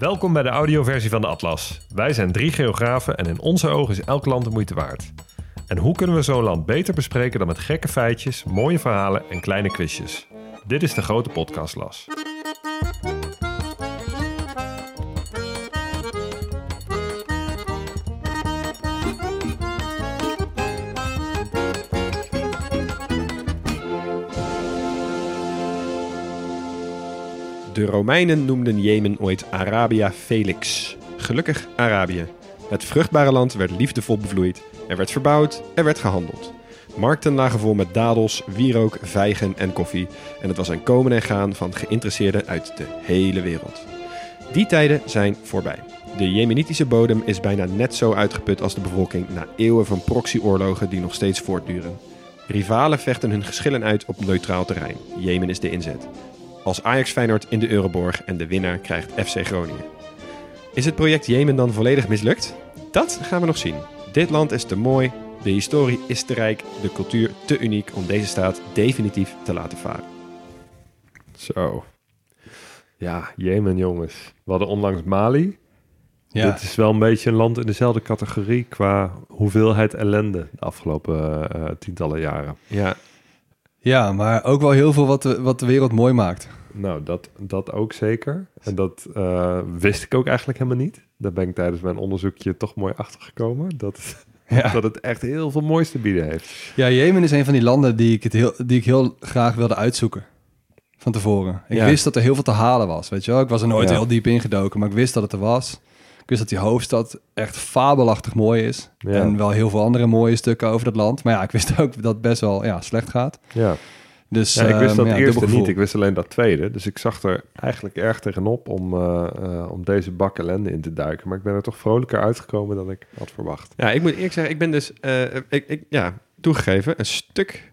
Welkom bij de audioversie van de Atlas. Wij zijn drie geografen en in onze ogen is elk land de moeite waard. En hoe kunnen we zo'n land beter bespreken dan met gekke feitjes, mooie verhalen en kleine quizjes? Dit is de grote podcastlas. De Romeinen noemden Jemen ooit Arabia Felix. Gelukkig Arabië. Het vruchtbare land werd liefdevol bevloeid. Er werd verbouwd, er werd gehandeld. Markten lagen vol met dadels, wierook, vijgen en koffie. En het was een komen en gaan van geïnteresseerden uit de hele wereld. Die tijden zijn voorbij. De jemenitische bodem is bijna net zo uitgeput als de bevolking na eeuwen van proxyoorlogen die nog steeds voortduren. Rivalen vechten hun geschillen uit op neutraal terrein. Jemen is de inzet. Als Ajax Feyenoord in de Euroborg en de winnaar krijgt FC Groningen. Is het project Jemen dan volledig mislukt? Dat gaan we nog zien. Dit land is te mooi, de historie is te rijk, de cultuur te uniek om deze staat definitief te laten varen. Zo. Ja, Jemen jongens. We hadden onlangs Mali. Ja. Dit is wel een beetje een land in dezelfde categorie qua hoeveelheid ellende de afgelopen eh, tientallen jaren. Ja, ja, maar ook wel heel veel wat de, wat de wereld mooi maakt. Nou, dat, dat ook zeker. En dat eh, wist ik ook eigenlijk helemaal niet. Daar ben ik tijdens mijn onderzoekje toch mooi achter gekomen. Dat, Ja. dat het echt heel veel moois te bieden heeft. ja, Jemen is een van die landen die ik, het heel, die ik heel graag wilde uitzoeken. Van tevoren. Ik Ja. wist dat er heel veel te halen was, weet je wel. Ik was er nooit Ja. heel diep ingedoken, maar ik wist dat het er was. Ik wist dat die hoofdstad echt fabelachtig mooi is. Ja. En wel heel veel andere mooie stukken over dat land. Maar ja, ik wist ook dat het best wel ja, slecht gaat. Ja, Dus, ja ik wist ehm, dat ja, eerste niet. Ik wist alleen dat tweede. Dus ik zag er eigenlijk erg tegenop om, eh, eh, om deze bak ellende in te duiken. Maar ik ben er toch vrolijker uitgekomen dan ik had verwacht. ja ik moet eerlijk zeggen, ik ben dus, eh, ik, ik, ja, toegegeven, een stuk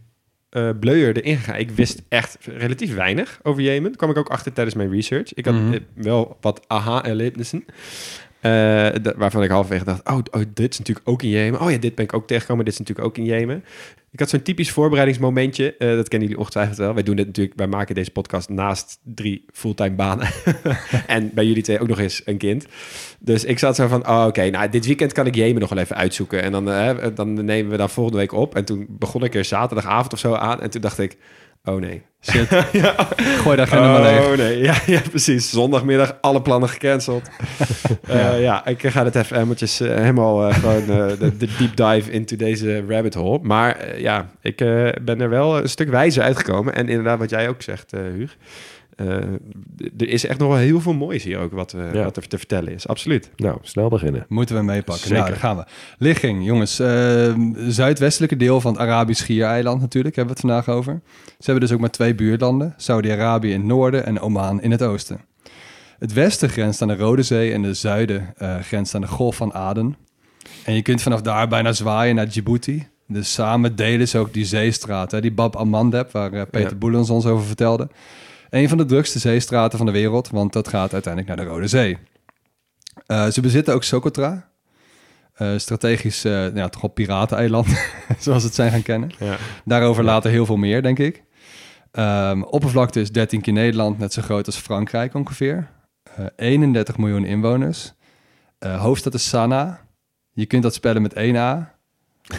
eh bleuier erin gegaan. Ik wist echt relatief weinig over Jemen. Daar kwam ik ook achter tijdens mijn research. Ik had Mhm. wel wat aha-erlebnissen. Eh, waarvan ik halverwege dacht, oh, oh, dit is natuurlijk ook in Jemen. Oh ja, dit ben ik ook tegengekomen. Dit is natuurlijk ook in Jemen. Ik had zo'n typisch voorbereidingsmomentje. eh, dat kennen jullie ongetwijfeld wel. Wij doen dit natuurlijk, wij maken deze podcast naast drie fulltime banen. en bij jullie twee ook nog eens een kind. Dus ik zat zo van, oh, oké, nou, dit weekend kan ik Jemen nog wel even uitzoeken. En dan, eh, dan nemen we dan volgende week op. En toen begon ik er zaterdagavond of zo aan. En toen dacht ik, oh nee. Shit, ja. gooi daar geen maar leeg. Oh nee, ja, ja, precies. Zondagmiddag alle plannen gecanceld. ja. ja, ik ga het even eh, helemaal eh, gewoon eh, de, de deep dive into deze rabbit hole. Maar eh, ja, ik eh, ben er wel een stuk wijzer uitgekomen. En inderdaad, wat jij ook zegt, eh Huug. Eh, er is echt nog wel heel veel moois hier ook wat, eh, Ja. wat er te vertellen is. Absoluut. Nou, snel beginnen. Moeten we meepakken. Zeker. Nou, daar gaan we. Ligging, jongens. eh, zuidwestelijke deel van het Arabisch Schiereiland natuurlijk, hebben we het vandaag over. Ze hebben dus ook maar twee buurlanden. Saudi-Arabië in het noorden en Oman in het oosten. Het westen grenst aan de Rode Zee en de zuiden eh, grenst aan de Golf van Aden. En je kunt vanaf daar bijna zwaaien naar Djibouti. Dus samen delen ze ook die zeestraat, hè, die Bab al-Mandeb, waar Peter Ja. Boelens ons over vertelde. Een van de drukste zeestraten van de wereld, want dat gaat uiteindelijk naar de Rode Zee. Eh, ze bezitten ook Socotra. Eh, strategisch, eh ja, toch wel pirateneiland, zoals het zijn gaan kennen. Ja. Daarover later heel veel meer, denk ik. Ehm, oppervlakte is 13 keer Nederland, net zo groot als Frankrijk ongeveer. Eh 31 miljoen inwoners. Hoofdstad is Sanaa. Je kunt dat spellen met één A.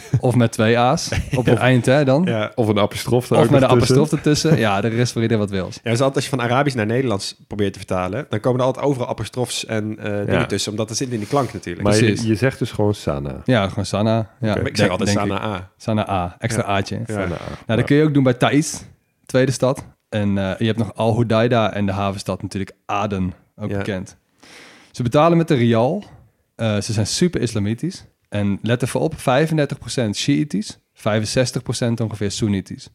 Of met twee A's op het eind, hè, dan. Ja. Of een apostrof er Of ook met een apostrof ertussen. Ja, de rest voor iedereen wat wil. Ja, dus altijd als je van Arabisch naar Nederlands probeert te vertalen, dan komen er altijd overal apostrofs en eh, dingen tussen, omdat dat zit in die klank natuurlijk. Maar je, je zegt dus gewoon Sana. Ja, gewoon Sana. Ja, Maar ik zeg altijd Sana ik. A. Sana A, extra A'tje. Ja. Sana. Nou, dat kun je ook doen bij Thais, tweede stad. En eh, je hebt nog Al Hudaida en de havenstad natuurlijk Aden, ook Ja. bekend. Ze betalen met de rial. Eh, ze zijn super islamitisch. En let even op, 35% Shiïtisch, 65% ongeveer Soenitisch.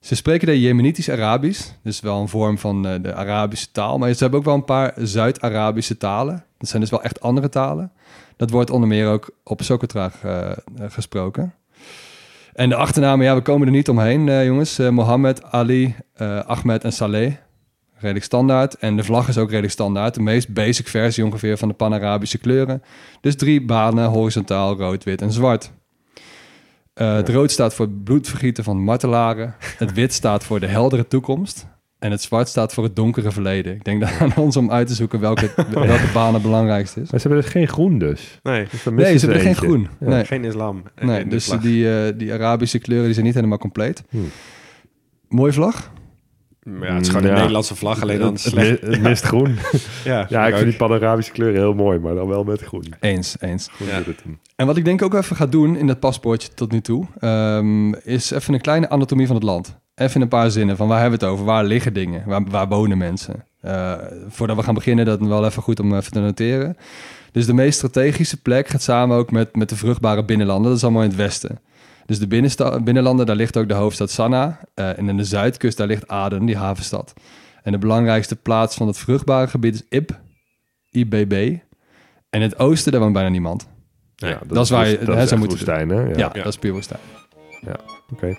Ze spreken de Jemenitisch-Arabisch, dus wel een vorm van eh, de Arabische taal. Maar ze hebben ook wel een paar Zuid-Arabische talen. Dat zijn dus wel echt andere talen. Dat wordt onder meer ook op Socotra eh, gesproken. En de achternamen, ja, we komen er niet omheen, eh, jongens. Mohammed, Ali, Ahmed en Saleh. Redelijk standaard. En de vlag is ook redelijk standaard. De meest basic versie ongeveer van de Pan-Arabische kleuren. Dus drie banen, horizontaal, rood, wit en zwart. Eh, Het rood staat voor het bloedvergieten van martelaren. Het wit staat voor de heldere toekomst. En het zwart staat voor het donkere verleden. Ik denk dat aan ons om uit te zoeken welke, welke baan het belangrijkste is. Maar ze hebben dus geen groen dus. Nee, Dus Nee, ze hebben geen groen. Nee. geen islam. Nee, dus die, eh, die Arabische kleuren die zijn niet helemaal compleet. Hmm. Mooie vlag. Ja, het is gewoon een Ja. Nederlandse vlag, alleen dan slecht. mi- het mist groen. Ja, Ja, ik ook. vind die Pan-Arabische kleuren heel mooi, maar dan wel met groen. Eens, eens. Groen Ja. En wat ik denk ook even ga doen in dat paspoortje tot nu toe, ehm, is even een kleine anatomie van het land. Even in een paar zinnen van waar hebben we het over? Waar liggen dingen? Waar, waar wonen mensen? Eh, voordat we gaan beginnen, dat is wel even goed om even te noteren. Dus de meest strategische plek gaat samen ook met, met de vruchtbare binnenlanden. Dat is allemaal in het westen. Dus de binnenlanden, daar ligt ook de hoofdstad Sanaa. Eh, en in de zuidkust, daar ligt Aden, die havenstad. En de belangrijkste plaats van het vruchtbare gebied is Ib, IBB. En in het oosten, daar woont bijna niemand. Ja, dat is waar je- dat hè, zou moeten woestijn, hè? Ja, Ja, dat is puur woestijn. oké.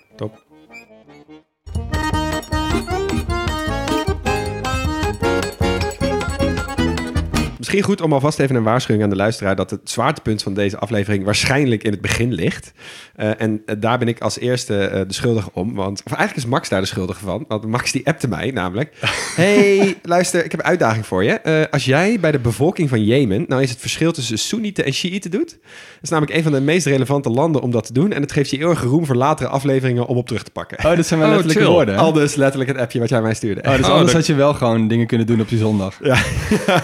Misschien goed om alvast even een waarschuwing aan de luisteraar dat het zwaartepunt van deze aflevering waarschijnlijk in het begin ligt. Eh, en eh, daar ben ik als eerste eh, de schuldige om. Want, of eigenlijk is Max daar de schuldige van. Want Max die appte mij namelijk. hey, luister, ik heb een uitdaging voor je. Eh, als jij bij de bevolking van Jemen nou eens het verschil tussen Soenieten en Shiiten doet. Dat is namelijk een van de meest relevante landen om dat te doen. En het geeft je eeuwige roem voor latere afleveringen om op terug te pakken. Oh, dat zijn wel Oh, letterlijke chill. woorden. hè? Al dus letterlijk het appje wat jij mij stuurde. Oh, dus Oh, anders dat- had je wel gewoon dingen kunnen doen op die zondag.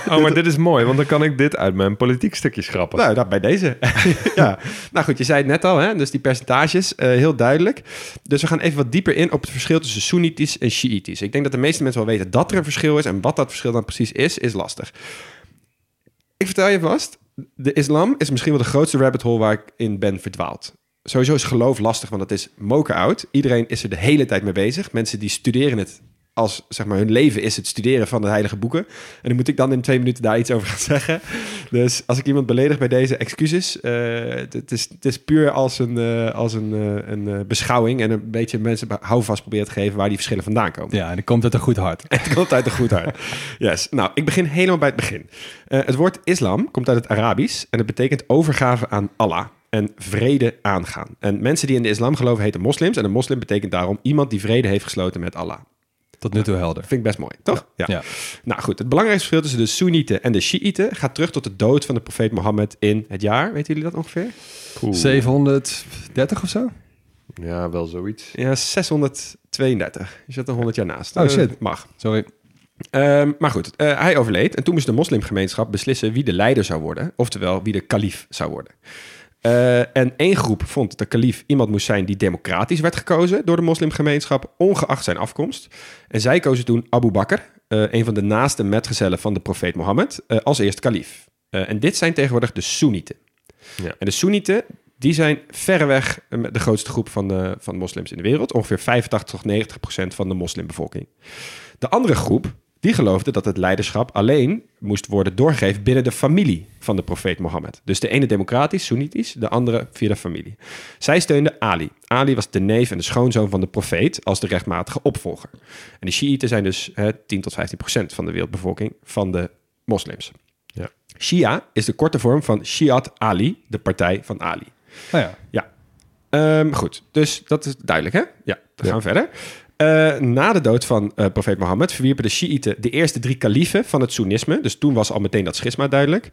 Oh, maar dit is mooi, want dan kan ik dit uit mijn politiek stukje schrappen. Nou, dat bij deze. ja. Nou goed, je zei het net al, hè? dus die percentages, eh, heel duidelijk. Dus we gaan even wat dieper in op het verschil tussen Soenitisch en Shiïtisch. Ik denk dat de meeste mensen wel weten dat er een verschil is. En wat dat verschil dan precies is, is lastig. Ik vertel je vast, de islam is misschien wel de grootste rabbit hole waar ik in ben verdwaald. Sowieso is geloof lastig, want het is moken oud. Iedereen is er de hele tijd mee bezig. Mensen die studeren het als, zeg maar, hun leven is het studeren van de heilige boeken. En dan moet ik dan in twee minuten daar iets over gaan zeggen. Dus als ik iemand beledig bij deze excuses, eh, het, het is, het is puur als een, eh, als een, eh, een beschouwing en een beetje mensen houvast proberen te geven waar die verschillen vandaan komen. Ja, en dan komt het een goed hart. Het komt uit een goed hart. Yes. Nou, ik begin helemaal bij het begin. Het woord islam komt uit het Arabisch en het betekent overgave aan Allah en vrede aangaan. En mensen die in de islam geloven heten moslims en een moslim betekent daarom iemand die vrede heeft gesloten met Allah. Tot nu toe helder. Vind ik best mooi, toch? Ja. Ja. Nou goed, het belangrijkste verschil tussen de Soenieten en de Shiiten gaat terug tot de dood van de profeet Mohammed in het jaar. Weten jullie dat ongeveer? Oeh. 730 of zo? Ja, wel zoiets. Ja, 632. Je zit er 100 jaar naast. Oh, Eh, shit. mag. Sorry. Ehm, maar goed, eh, hij overleed en toen moest de moslimgemeenschap beslissen wie de leider zou worden, oftewel wie de kalif zou worden. Eh, en één groep vond dat de kalif iemand moest zijn die democratisch werd gekozen door de moslimgemeenschap, ongeacht zijn afkomst. En zij kozen toen Abu Bakr, eh, een van de naaste metgezellen van de profeet Mohammed, eh, als eerste kalif. En dit zijn tegenwoordig de Soenieten. Ja. En de Soenieten, die zijn verreweg de grootste groep van de, van moslims in de wereld. Ongeveer 85 tot 90 procent van de moslimbevolking. De andere groep, die geloofde dat het leiderschap alleen moest worden doorgegeven binnen de familie van de profeet Mohammed. Dus de ene democratisch, Soenitisch, de andere via de familie. Zij steunden Ali. Ali was de neef en de schoonzoon van de profeet als de rechtmatige opvolger. En de Shiiten zijn dus hè, 10 tot 15 procent van de wereldbevolking van de moslims. Ja. Shia is de korte vorm van Shiat Ali, de partij van Ali. Nou ja. Ja. Ehm, goed, dus dat is duidelijk, hè? Ja, we Ja. gaan verder. Eh, na de dood van eh, profeet Mohammed verwierpen de Shiiten de eerste drie kaliefen van het Soenisme. Dus toen was al meteen dat schisma duidelijk.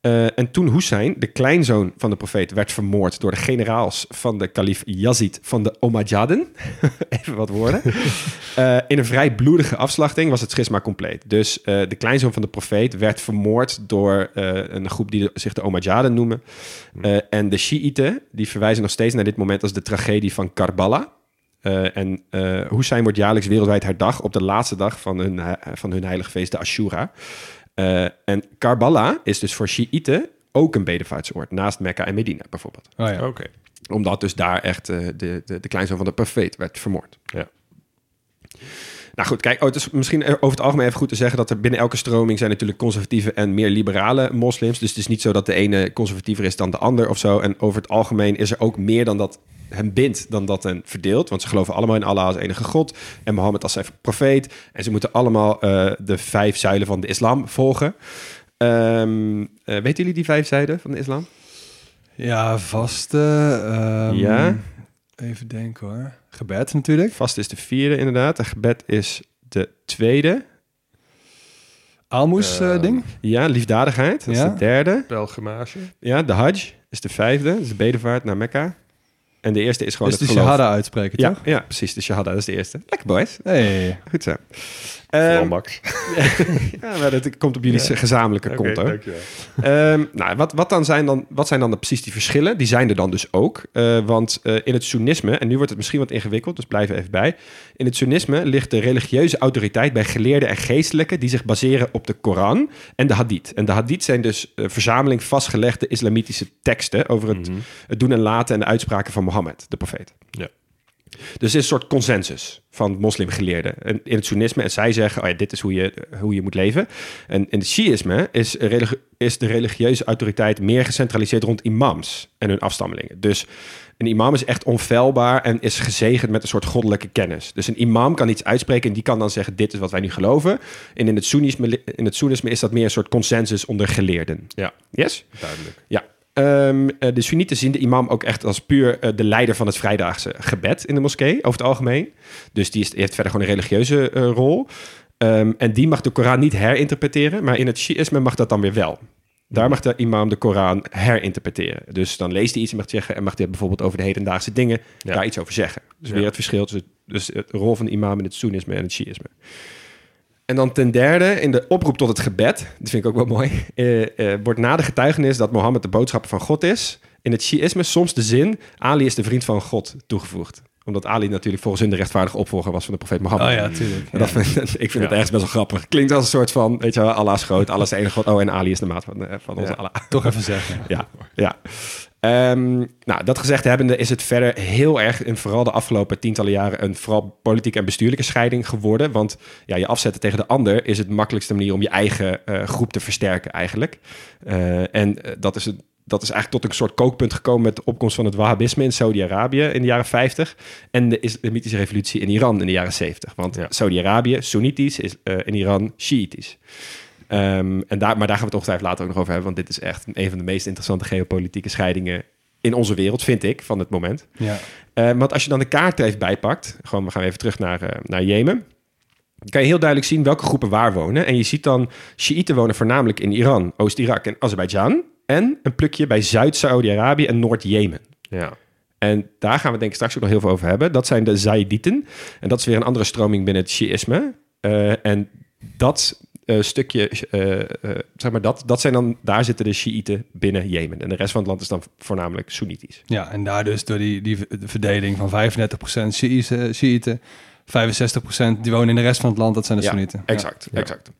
Eh, en toen Hussein, de kleinzoon van de profeet, werd vermoord door de generaals van de kalif Yazid van de Omadjaden. Even wat woorden. In een vrij bloedige afslachting was het schisma compleet. Dus de kleinzoon van de profeet werd vermoord door een groep die de- zich de Omadjaden noemen. Eh, en de Shiiten, die verwijzen nog steeds naar dit moment als de tragedie van Karbala. Eh, en eh Hussein wordt jaarlijks wereldwijd herdacht op de laatste dag van hun, van hun heilige feest, de Ashura. Eh, en Karbala is dus voor Shiiten ook een bedevaartsoord, naast Mekka en Medina bijvoorbeeld. Oh ja. Oké. Omdat dus daar echt de, de, de kleinzoon van de profeet werd vermoord. Ja. Nou goed, kijk, oh, het is misschien over het algemeen even goed te zeggen dat er binnen elke stroming zijn natuurlijk conservatieve en meer liberale moslims. Dus het is niet zo dat de ene conservatiever is dan de ander of zo. En over het algemeen is er ook meer dan dat hem bindt dan dat hen verdeelt. Want ze geloven allemaal in Allah als enige God en Mohammed als zijn profeet. En ze moeten allemaal eh, de vijf zuilen van de islam volgen. Ehm, eh, weten jullie die vijf zuilen van de islam? Ja, vaste. ehm, Ja. Even denken hoor. Gebed natuurlijk. Vast is de vierde inderdaad. En gebed is de tweede. Aalmoes eh, Ehm, ding. Ja, liefdadigheid. Dat Ja. is de derde. Pelgrimage. Ja, de Hajj is de vijfde. Dat is de bedevaart naar Mekka. En de eerste is gewoon Is het de geloof. shahada uitspreken, Ja, toch? ja, precies. De shahada, dat is de eerste. Lekker boys. Hey. Goed zo. Ehm, Max. ja, maar dat komt op jullie gezamenlijke Oké, konto. Ehm, nou, wat, wat, dan zijn dan, wat zijn dan de, precies die verschillen? Die zijn er dan dus ook. Eh, want eh, in het Soenisme, en nu wordt het misschien wat ingewikkeld, dus blijf er even bij. In het Soenisme ligt de religieuze autoriteit bij geleerden en geestelijken die zich baseren op de Koran en de Hadith. En de Hadith zijn dus een verzameling vastgelegde islamitische teksten over het, het doen en laten en de uitspraken van Mohammed, de profeet. Ja. Dus het is een soort consensus van moslimgeleerden En in het Soenisme. En zij zeggen, oh ja, dit is hoe je, hoe je moet leven. En in het Shiïsme is, is de religieuze autoriteit meer gecentraliseerd rond imams en hun afstammelingen. Dus een imam is echt onfeilbaar en is gezegend met een soort goddelijke kennis. Dus een imam kan iets uitspreken en die kan dan zeggen, dit is wat wij nu geloven. En in het Soenisme, in het Soenisme is dat meer een soort consensus onder geleerden. Ja, Yes? duidelijk. Ja. Eh, de Soenieten zien de imam ook echt als puur eh, de leider van het vrijdaagse gebed in de moskee, over het algemeen. Dus die, is, die heeft verder gewoon een religieuze eh, rol. Ehm, en die mag de Koran niet herinterpreteren, maar in het Shiïsme mag dat dan weer wel. Daar mag de imam de Koran herinterpreteren. Dus dan leest hij iets en mag zeggen en mag hij bijvoorbeeld over de hedendaagse dingen Ja. daar iets over zeggen. Dus Ja. weer het verschil tussen dus de rol van de imam in het Soenisme en het Shiïsme. En dan ten derde, in de oproep tot het gebed, dat vind ik ook wel mooi, eh, eh, wordt na de getuigenis dat Mohammed de boodschapper van God is, in het Shiïsme soms de zin, Ali is de vriend van God, toegevoegd. Omdat Ali natuurlijk volgens hun de rechtvaardige opvolger was van de profeet Mohammed. Oh ja, tuurlijk. Dat ik vind het ergens best wel grappig. Klinkt als een soort van, weet je wel, Allah is groot, Allah is de enige God. Oh, en Ali is de maat van, eh, van onze Ja. Allah. Toch even zeggen. Ja, ja. Ehm, nou, dat gezegd hebbende is het verder heel erg, in vooral de afgelopen tientallen jaren, een vooral politieke en bestuurlijke scheiding geworden. Want ja, je afzetten tegen de ander is het makkelijkste manier om je eigen eh, groep te versterken eigenlijk. Eh, en eh, dat is het. Dat is eigenlijk tot een soort kookpunt gekomen met de opkomst van het Wahhabisme in Saudi-Arabië in de jaren 50 en de islamitische revolutie in Iran in de jaren 70. Want Ja. Saudi-Arabië, Soenitisch, is eh, in Iran Shiïtisch. Ehm, en daar, maar daar gaan we het ongetwijfeld later ook nog over hebben, want dit is echt een van de meest interessante geopolitieke scheidingen in onze wereld, vind ik, van het moment. Ja. Eh, want als je dan de kaart er even bijpakt, gewoon, we gaan even terug naar, eh, naar Jemen. Dan kan je heel duidelijk zien welke groepen waar wonen. En je ziet dan, Shiiten wonen voornamelijk in Iran, Oost-Irak en Azerbeidzjan. En een plukje bij Zuid-Saudi-Arabië en Noord-Jemen. Ja. En daar gaan we denk ik straks ook nog heel veel over hebben. Dat zijn de Zaidieten. En dat is weer een andere stroming binnen het Shiïsme. Eh, en dat eh, stukje, eh, eh, zeg maar, dat, dat zijn dan, daar zitten de Shiiten binnen Jemen. En de rest van het land is dan voornamelijk Soenitisch. ja, en daar dus door die, die de verdeling van 35% Shiïten, Shiïten, 65% die wonen in de rest van het land, dat zijn de Ja, Soenieten. Exact, exact.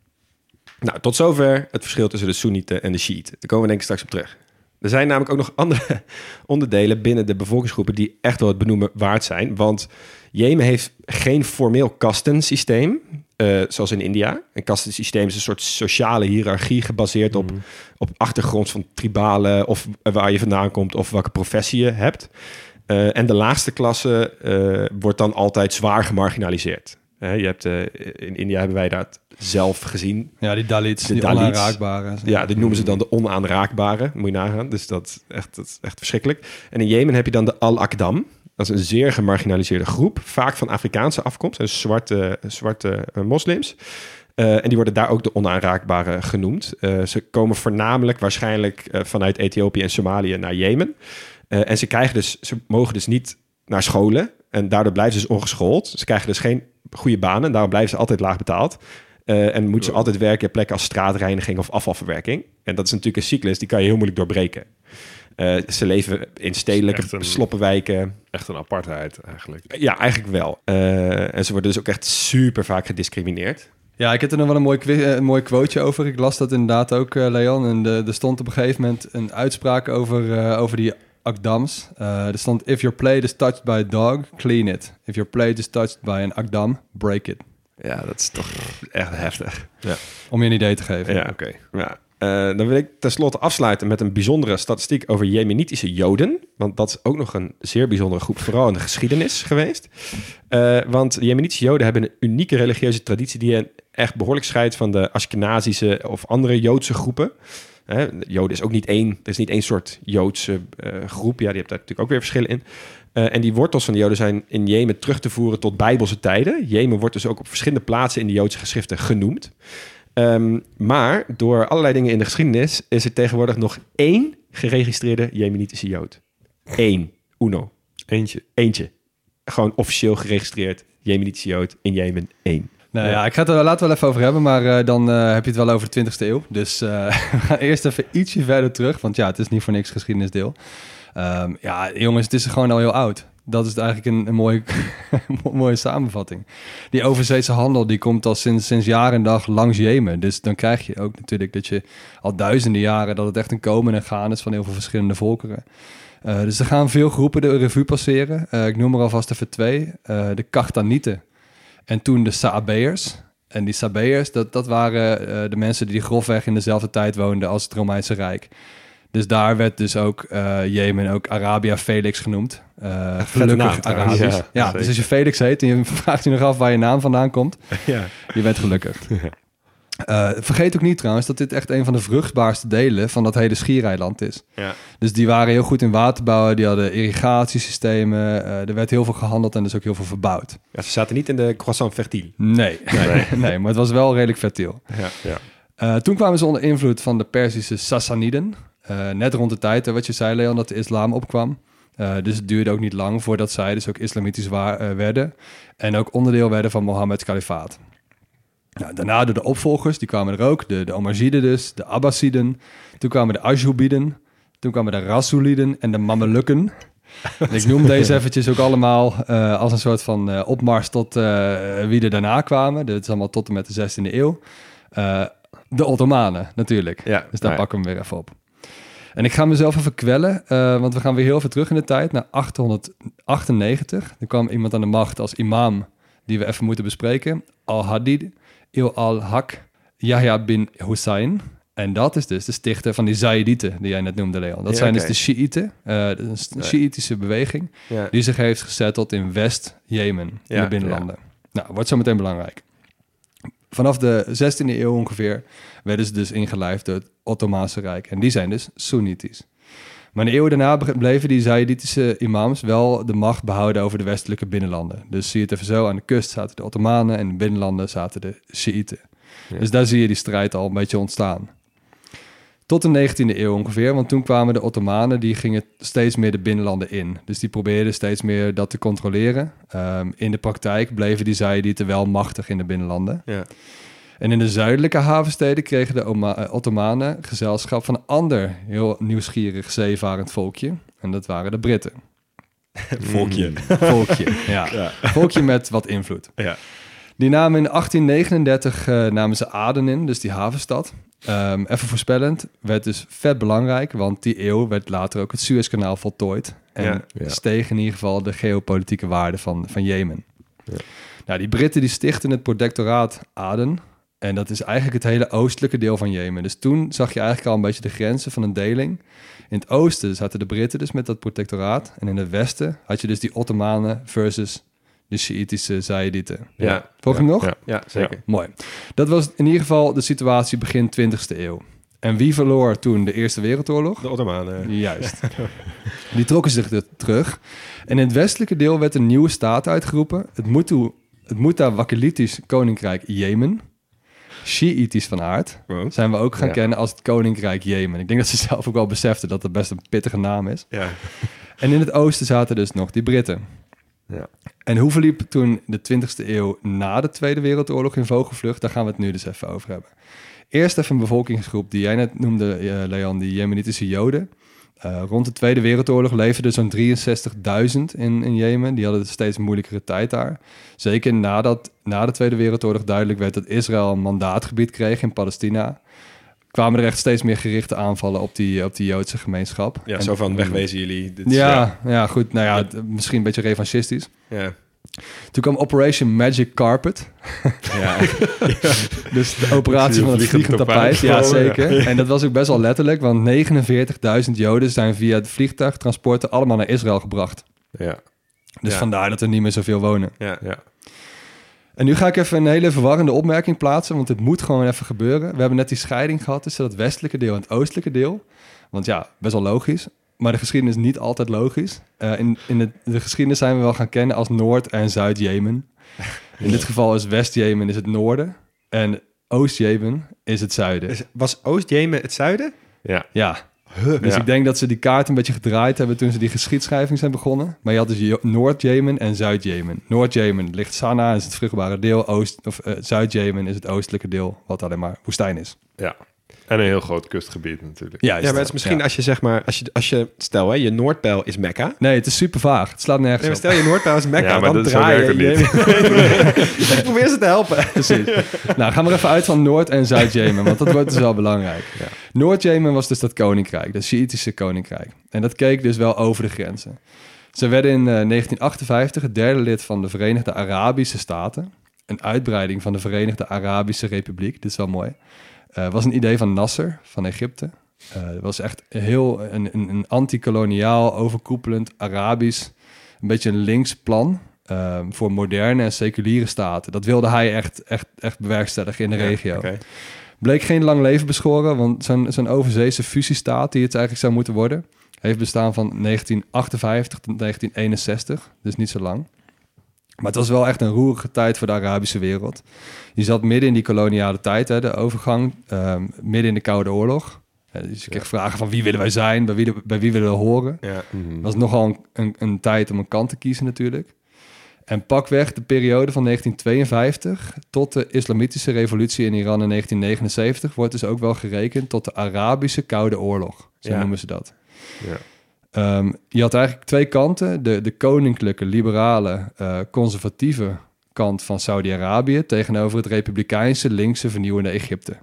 Nou, tot zover het verschil tussen de Soenieten en de Shiiten. Daar komen we denk ik straks op terug. Er zijn namelijk ook nog andere onderdelen binnen de bevolkingsgroepen die echt wel het benoemen waard zijn. Want Jemen heeft geen formeel kastensysteem, eh, zoals in India. Een kastensysteem is een soort sociale hiërarchie gebaseerd op, op achtergrond van tribalen of waar je vandaan komt of welke professie je hebt. Eh, en de laagste klasse eh, wordt dan altijd zwaar gemarginaliseerd. Je hebt, in India hebben wij dat zelf gezien. Ja, die Dalits, De die Dalits. onaanraakbare. Ja, dit noemen ze dan de onaanraakbare. Moet je nagaan. Dus dat is echt, dat is echt verschrikkelijk. En in Jemen heb je dan de Al-Akdam. Dat is een zeer gemarginaliseerde groep. Vaak van Afrikaanse afkomst. En zwarte, zwarte eh, moslims. Eh, en die worden daar ook de onaanraakbare genoemd. Eh, ze komen voornamelijk waarschijnlijk vanuit Ethiopië en Somalië naar Jemen. En ze, krijgen dus, ze mogen dus niet naar scholen. En daardoor blijven ze dus ongeschoold. Ze krijgen dus geen goede banen. En daarom blijven ze altijd laag betaald. En moeten ze altijd werken op plekken als straatreiniging of afvalverwerking. En dat is natuurlijk een cyclus, die kan je heel moeilijk doorbreken. Eh, ze leven in stedelijke echt een- sloppenwijken. Echt een apartheid eigenlijk. Ja, eigenlijk wel. Eh, en ze worden dus ook echt super vaak gediscrimineerd. Ja, ik heb er nog wel een mooi, een mooi quoteje over. Ik las dat inderdaad ook, eh, Leon. En de- er stond op een gegeven moment een uitspraak over, eh, over die Akdams. Eh, er stond, if your plate is touched by a dog, clean it. If your plate is touched by an Akdam, break it. Ja, dat is toch echt heftig. Om je een idee te geven. Ja, Oké. Ja. Eh, dan wil ik tenslotte afsluiten met een bijzondere statistiek over Jemenitische Joden. Want dat is ook nog een zeer bijzondere groep, vooral in de geschiedenis geweest. Eh, want Jemenitische Joden hebben een unieke religieuze traditie die hen echt behoorlijk scheidt van de Ashkenazische of andere Joodse groepen. Hè, Joden is ook niet één, er is niet één soort Joodse groep. Ja, die hebt daar natuurlijk ook weer verschillen in. En die wortels van de Joden zijn in Jemen terug te voeren tot bijbelse tijden. Jemen wordt dus ook op verschillende plaatsen in de Joodse geschriften genoemd. Ehm, maar door allerlei dingen in de geschiedenis is er tegenwoordig nog één geregistreerde Jemenitische Jood. Eén. Uno. Eentje. Eentje. Gewoon officieel geregistreerd Jemenitische Jood in Jemen. Één. Nou ja, ik ga het er later wel even over hebben, maar eh, dan eh, heb je het wel over de 20e eeuw. Dus eh, we gaan eerst even ietsje verder terug, want ja, het is niet voor niks geschiedenisdeel. Ehm, ja, jongens, het is gewoon al heel oud. Dat is eigenlijk een, een mooie, mooie samenvatting. Die overzeese handel die komt al sinds, sinds jaar en dag langs Jemen. Dus dan krijg je ook natuurlijk dat je al duizenden jaren... dat het echt een komen en gaan is van heel veel verschillende volkeren. Eh, dus er gaan veel groepen de revue passeren. Eh, ik noem er alvast even twee. Eh, de Kartanieten en toen de Sabeërs. En die Sabeërs, dat, dat waren de mensen die grofweg in dezelfde tijd woonden als het Romeinse Rijk. Dus daar werd dus ook eh, Jemen, ook Arabia Felix genoemd. Eh, gelukkig. Arabisch. Ja, dus als je Felix heet en je vraagt je nog af waar je naam vandaan komt, Ja. je bent gelukkig. Eh, vergeet ook niet trouwens dat dit echt een van de vruchtbaarste delen van dat hele schiereiland is. Ja. Dus die waren heel goed in waterbouwen, die hadden irrigatiesystemen, er werd heel veel gehandeld en dus ook heel veel verbouwd. ja, ze zaten niet in de croissant fertile. Nee, nee. maar het was wel redelijk fertiel. Ja. Ja. Toen kwamen ze onder invloed van de Perzische Sassaniden. Eh, net rond de tijd, wat je zei Leon, dat de islam opkwam. Eh, dus het duurde ook niet lang voordat zij dus ook islamitisch eh, werden. En ook onderdeel werden van Mohammeds kalifaat. Nou, daarna door de opvolgers, die kwamen er ook. De, de Omarziden dus, de Abbasiden. Toen kwamen de Ajoubiden. Toen kwamen de Rasuliden en de Mamelukken. En ik noem deze eventjes ook allemaal als een soort van opmars tot wie er daarna kwamen. Dit is allemaal tot en met de 16e eeuw. De Ottomanen natuurlijk. Ja. Dus daar Ja. pakken we hem weer even op. En ik ga mezelf even kwellen, eh, want we gaan weer heel even terug in de tijd, naar 898. Er kwam iemand aan de macht als imam, die we even moeten bespreken. Al-Hadid, Il al-Haq, Yahya bin Hussein. En dat is dus de stichter van die Zaïdieten, die jij net noemde, Leon. Dat Ja, zijn dus de Shiiten, eh, een Shiïtische beweging, Ja. die zich heeft gezetteld in West-Jemen, in de binnenlanden. Nou, wordt zo meteen belangrijk. Vanaf de 16e eeuw ongeveer werden ze dus ingelijfd door het Ottomaanse Rijk. En die zijn dus Soenitisch. Maar in de eeuwen daarna bleven die Zaïditische imams wel de macht behouden over de westelijke binnenlanden. Dus zie je het even zo, aan de kust zaten de Ottomanen en in de binnenlanden zaten de Shiiten. Ja. Dus daar zie je die strijd al een beetje ontstaan. Tot de 19e eeuw ongeveer, want toen kwamen de Ottomanen, die gingen steeds meer de binnenlanden in. Dus die probeerden steeds meer dat te controleren. Ehm, in de praktijk bleven die Zaïdieten wel machtig in de binnenlanden. Ja. En in de zuidelijke havensteden kregen de Oma- eh, Ottomanen gezelschap van een ander heel nieuwsgierig zeevarend volkje. En dat waren de Britten. Volkje. Volkje, ja. Volkje met wat invloed. Ja. Die namen in 1839 eh, namen ze Aden in, dus die havenstad. Ehm, even voorspellend, werd dus vet belangrijk, want die eeuw werd later ook het Suezkanaal voltooid. En Ja, ja. steeg in ieder geval de geopolitieke waarde van, van Jemen. Ja. Nou, die Britten die stichten het protectoraat Aden. En dat is eigenlijk het hele oostelijke deel van Jemen. Dus toen zag je eigenlijk al een beetje de grenzen van een deling. In het oosten zaten de Britten dus met dat protectoraat. En in het westen had je dus die Ottomanen versus de Shiïtische Zaïdieten. Ja. Volg je nog? Ja. Ja, zeker. Mooi. Dat was in ieder geval de situatie begin 20e eeuw. En wie verloor toen de Eerste Wereldoorlog? De Ottomanen. Juist. Die trokken zich er terug. En in het westelijke deel werd een nieuwe staat uitgeroepen. Het, Mutu, het Koninkrijk Jemen. Shiïtisch van aard, Wow. zijn we ook gaan Ja. kennen als het Koninkrijk Jemen. Ik denk dat ze zelf ook wel beseften dat dat best een pittige naam is. Ja. En in het oosten zaten dus nog die Britten. Ja. En hoe verliep toen de 20e eeuw na de Tweede Wereldoorlog in vogelvlucht? Daar gaan we het nu dus even over hebben. Eerst even een bevolkingsgroep die jij net noemde, eh, Leon, die Jemenitische Joden. Eh, rond de Tweede Wereldoorlog leefden zo'n 63.000 in, in Jemen. Die hadden een steeds moeilijkere tijd daar. Zeker nadat na de Tweede Wereldoorlog duidelijk werd dat Israël een mandaatgebied kreeg in Palestina, kwamen er echt steeds meer gerichte aanvallen op die, op die Joodse gemeenschap. Ja, En- zo van wegwezen jullie. Dit is- ja, ja, goed. Nou ja, misschien een beetje revanchistisch. Ja. Toen kwam Operation Magic Carpet. Ja. Dus de operatie van het vliegend tapijt. Ja, ja. zeker. En dat was ook best wel letterlijk, want 49.000 Joden zijn via het vliegtuigtransporten allemaal naar Israël gebracht. Ja. Dus Ja. vandaar dat er niet meer zoveel wonen. Ja. Ja. En nu ga ik even een hele verwarrende opmerking plaatsen, want het moet gewoon even gebeuren. We hebben net die scheiding gehad tussen het westelijke deel en het oostelijke deel. Want ja, best wel logisch. Maar de geschiedenis is niet altijd logisch. Eh, in in de, de geschiedenis zijn we wel gaan kennen als Noord- en Zuid-Jemen. In dit geval is West-Jemen is het noorden en Oost-Jemen is het zuiden. Is- Was Oost-Jemen het zuiden? Ja. Ja. Dus Ja. ik denk dat ze die kaart een beetje gedraaid hebben toen ze die geschiedschrijving zijn begonnen. Maar je had dus Noord-Jemen en Zuid-Jemen. Noord-Jemen ligt Sanaa, is het vruchtbare deel. Oost, of eh, Zuid-Jemen is het oostelijke deel, wat alleen maar woestijn is. ja. En een heel groot kustgebied natuurlijk. Juist. Ja, maar het is misschien Ja. als je zeg maar, als je, als je stel hè, je Noordpijl is Mekka. Nee, het is super vaag. Het slaat nergens Nee, maar stel je Noordpijl is Mekka, Ja, maar dan draai je. je- ik probeer ze te helpen. Precies. nou, gaan we er even uit van Noord- en Zuid-Jemen, want dat wordt dus wel belangrijk. Noord-Jemen was dus dat koninkrijk, dat Sjiitische koninkrijk. En dat keek dus wel over de grenzen. Ze werden in eh, 1958 het derde lid van de Verenigde Arabische Staten. Een uitbreiding van de Verenigde Arabische Republiek. Dit is wel mooi. Eh was een idee van Nasser van Egypte. Eh, Het was echt heel een, een, een anti-koloniaal, overkoepelend Arabisch, een beetje een links plan ehm, voor moderne en seculiere staten. Dat wilde hij echt, echt, echt bewerkstelligen in de regio. Oké. Bleek geen lang leven beschoren, want zo'n zo'n overzeese fusiestaat die het eigenlijk zou moeten worden, heeft bestaan van 1958 tot 1961, dus niet zo lang. Maar het was wel echt een roerige tijd voor de Arabische wereld. Je zat midden in die koloniale tijd, hè, de overgang, ehm, midden in de Koude Oorlog. Dus je kreeg vragen van wie willen wij zijn, bij wie, bij wie willen we horen. Ja. Het was nogal een, een, een tijd om een kant te kiezen natuurlijk. En pakweg de periode van 1952 tot de islamitische revolutie in Iran in 1979 wordt dus ook wel gerekend tot de Arabische Koude Oorlog. Zo Ja. noemen ze dat. Ja. Ehm, je had eigenlijk twee kanten. De, de koninklijke, liberale, eh, conservatieve kant van Saudi-Arabië tegenover het republikeinse, linkse, vernieuwende Egypte.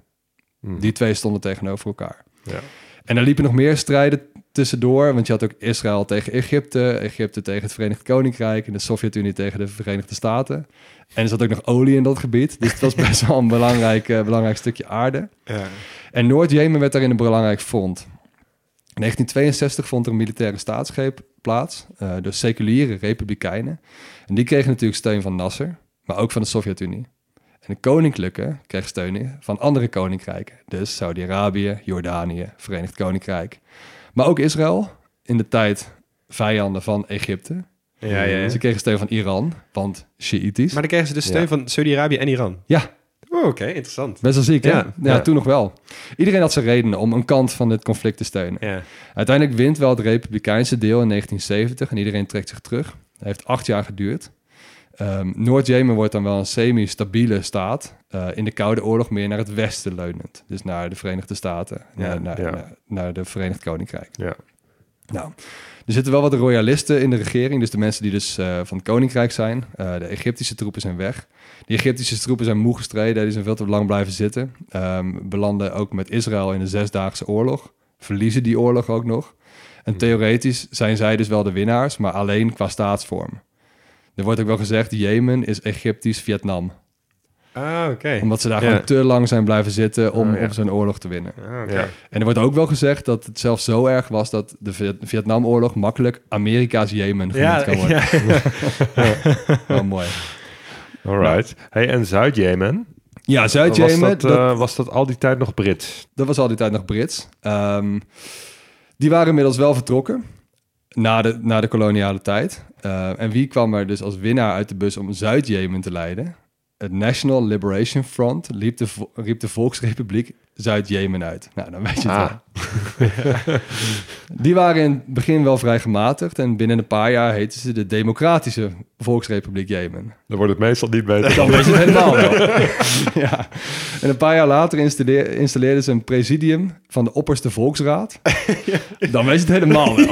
Mhm. Die twee stonden tegenover elkaar. Ja. En er liepen nog meer strijden tussendoor, want je had ook Israël tegen Egypte, Egypte tegen het Verenigd Koninkrijk en de Sovjet-Unie tegen de Verenigde Staten. En er zat ook nog olie in dat gebied, dus het was best wel een belangrijk, eh, belangrijk stukje aarde. Ja. En Noord-Jemen werd daarin een belangrijk front. In 1962 vond er een militaire staatsgreep plaats eh, door seculiere republikeinen. En die kregen natuurlijk steun van Nasser, maar ook van de Sovjet-Unie. En de koninklijke kreeg steun van andere koninkrijken. Dus Saudi-Arabië, Jordanië, Verenigd Koninkrijk. Maar ook Israël, in de tijd vijanden van Egypte. Ja, ja, ja. Ze kregen steun van Iran, want Shiïtisch. Maar dan kregen ze dus steun van Saudi-Arabië en Iran. Ja, Oh, oké, interessant. best wel ziek, hè? Ja, Ja, ja. toen nog wel. Iedereen had zijn redenen om een kant van dit conflict te steunen. Ja. Uiteindelijk wint wel het republikeinse deel in 1970 en iedereen trekt zich terug. Het heeft acht jaar geduurd. Ehm, Noord-Jemen wordt dan wel een semi-stabiele staat. eh, in de Koude Oorlog meer naar het westen leunend. Dus naar de Verenigde Staten, naar, naar, naar de Verenigd Koninkrijk. Ja. Nou, er zitten wel wat royalisten in de regering. Dus de mensen die dus eh, van het Koninkrijk zijn. Eh, de Egyptische troepen zijn weg. De Egyptische troepen zijn moe gestreden. Die zijn veel te lang blijven zitten. Ehm, belanden ook met Israël in de Zesdaagse Oorlog. Verliezen die oorlog ook nog. En theoretisch zijn zij dus wel de winnaars, maar alleen qua staatsvorm. Er wordt ook wel gezegd, Jemen is Egyptisch Vietnam. Ah, oké. Omdat ze daar Ja. gewoon te lang zijn blijven zitten om, Oh, ja. om zo'n oorlog te winnen. Ah, oké. Ja. En er wordt ook wel gezegd dat het zelfs zo erg was dat de Viet- Vietnamoorlog makkelijk Amerika's Jemen genoemd Ja, kan worden. Wel mooi. Alright. Hey, en Zuid-Jemen? Ja, Was, Zuid-Jemen, dat, dat, eh, was dat al die tijd nog Brits? dat was al die tijd nog Brits. Ehm, die waren inmiddels wel vertrokken na de, na de koloniale tijd. Eh, en wie kwam er dus als winnaar uit de bus om Zuid-Jemen te leiden? het National Liberation Front riep de, riep de Volksrepubliek Zuid-Jemen uit. Nou, dan weet je het Ah. wel. Die waren in het begin wel vrij gematigd en binnen een paar jaar heten ze de Democratische Volksrepubliek Jemen. Dan wordt het meestal niet beter. Dan weet je het helemaal wel. ja. En een paar jaar later installeer- installeerden ze een presidium van de opperste volksraad. Dan weet je het helemaal wel.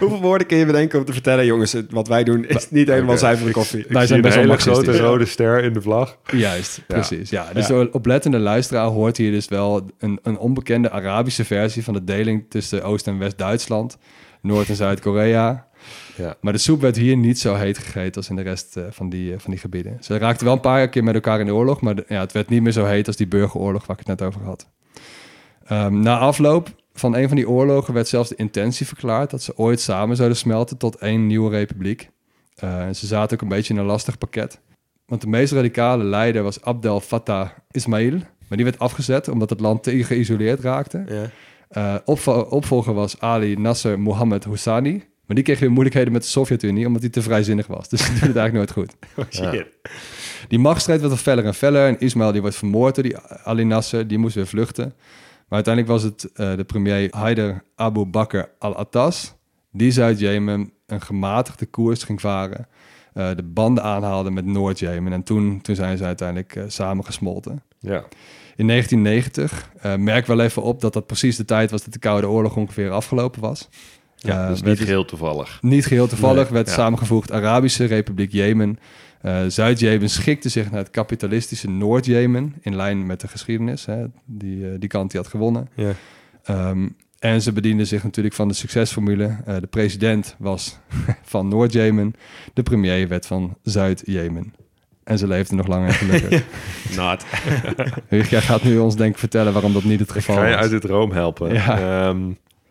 Hoeveel woorden kun je bedenken om te vertellen, jongens? Wat wij doen is niet helemaal zuivere koffie. Ik Wij zijn een best wel marxistisch. grote rode ster in de vlag. Juist, precies. Ja, dus de oplettende luisteraar hoort hier dus wel een, een onbekende Arabische versie van de deling tussen Oost- en West-Duitsland, Noord- en Zuid-Korea. Ja. Maar de soep werd hier niet zo heet gegeten als in de rest eh, van, die, eh, van die gebieden. Ze raakten wel een paar keer met elkaar in de oorlog, maar de- ja, het werd niet meer zo heet als die burgeroorlog waar ik het net over had. Ehm, na afloop van een van die oorlogen werd zelfs de intentie verklaard dat ze ooit samen zouden smelten tot één nieuwe republiek. Eh, ze zaten ook een beetje in een lastig pakket. Want de meest radicale leider was Abdel Fattah Ismail. Maar die werd afgezet omdat het land te geïsoleerd raakte. Ja. Eh, opvo- opvolger was Ali Nasser Mohammed Houssani. Maar die kreeg weer moeilijkheden met de Sovjet-Unie omdat hij te vrijzinnig was. Dus die doet het eigenlijk nooit goed. Shit. Die machtsstrijd werd al feller en feller. En Ismail die wordt vermoord door die Ali Nasser. Die moest weer vluchten. Maar uiteindelijk was het eh, de premier Haider Abu Bakr al-Attas... die Zuid-Jemen een gematigde koers ging varen. eh, de banden aanhaalde met Noord-Jemen. En toen, toen zijn ze uiteindelijk samengesmolten. Ja. In 1990 eh, merk wel even op dat dat precies de tijd was... dat de Koude Oorlog ongeveer afgelopen was. Ja, Eh, dus niet geheel toevallig. niet geheel toevallig Nee, werd ja. samengevoegd Arabische Republiek Jemen. Eh, Zuid-Jemen schikte zich naar het kapitalistische Noord-Jemen, in lijn met de geschiedenis. Hè, die, die kant die had gewonnen. Ja. Ehm, en ze bedienden zich natuurlijk van de succesformule. De president was van Noord-Jemen, de premier werd van Zuid-Jemen. En ze leefden nog lang en gelukkig. Not. Jij gaat nu ons denk ik vertellen waarom dat niet het geval ga je was. uit de droom helpen. Ja.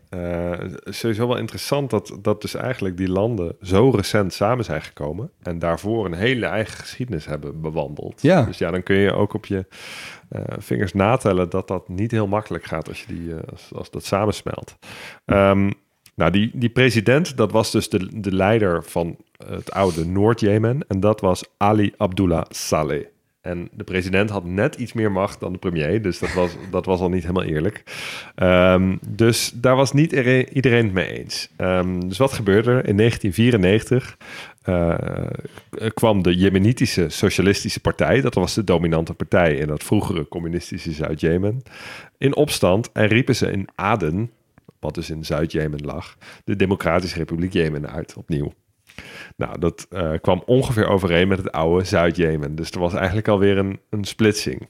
Eh, sowieso wel interessant dat, dat dus eigenlijk die landen zo recent samen zijn gekomen en daarvoor een hele eigen geschiedenis hebben bewandeld. Ja. Dus ja, dan kun je ook op je eh, vingers natellen dat dat niet heel makkelijk gaat als, je die, eh, als, als dat samensmelt. Ehm, nou, die, die president, dat was dus de, de leider van het oude Noord-Jemen en dat was Ali Abdullah Saleh. En de president had net iets meer macht dan de premier, dus dat was, dat was al niet helemaal eerlijk. Ehm, dus daar was niet iedereen, het mee eens. Ehm, dus wat gebeurde er? In 1994 eh, kwam de Jemenitische Socialistische Partij, dat was de dominante partij in dat vroegere communistische Zuid-Jemen, in opstand en riepen ze in Aden, wat dus in Zuid-Jemen lag, de Democratische Republiek Jemen uit opnieuw. Nou, dat eh, kwam ongeveer overeen met het oude Zuid-Jemen. Dus er was eigenlijk alweer een, een splitsing.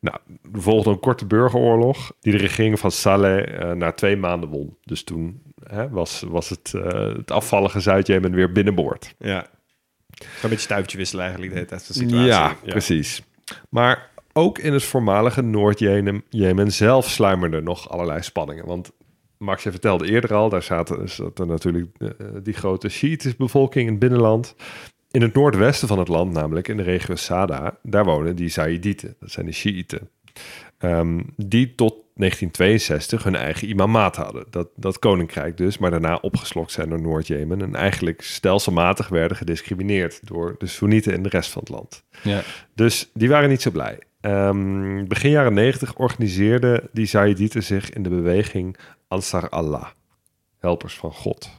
Nou, er volgde een korte burgeroorlog die de regering van Saleh eh, na twee maanden won. Dus toen hè, was, was het, eh, het afvallige Zuid-Jemen weer binnenboord. Ja. Een beetje stuiftje wisselen eigenlijk de hele tijd van situatie. Ja, precies. Maar ook in het voormalige Noord-Jemen Jemen zelf sluimerden nog allerlei spanningen. Want Max, je vertelde eerder al, daar zaten, zat er natuurlijk eh, die grote Shiïtische bevolking in het binnenland. In het noordwesten van het land, namelijk in de regio Sada, daar wonen die Zaïdieten. Dat zijn de Shiïten. Ehm, die tot 1962 hun eigen imamaat hadden. Dat, dat koninkrijk dus, maar daarna opgeslokt zijn door Noord-Jemen. En eigenlijk stelselmatig werden gediscrimineerd door de Soenieten in de rest van het land. Ja. Dus die waren niet zo blij. Ehm, begin jaren 90 organiseerden die Zaïdieten zich in de beweging Ansar Allah, helpers van God.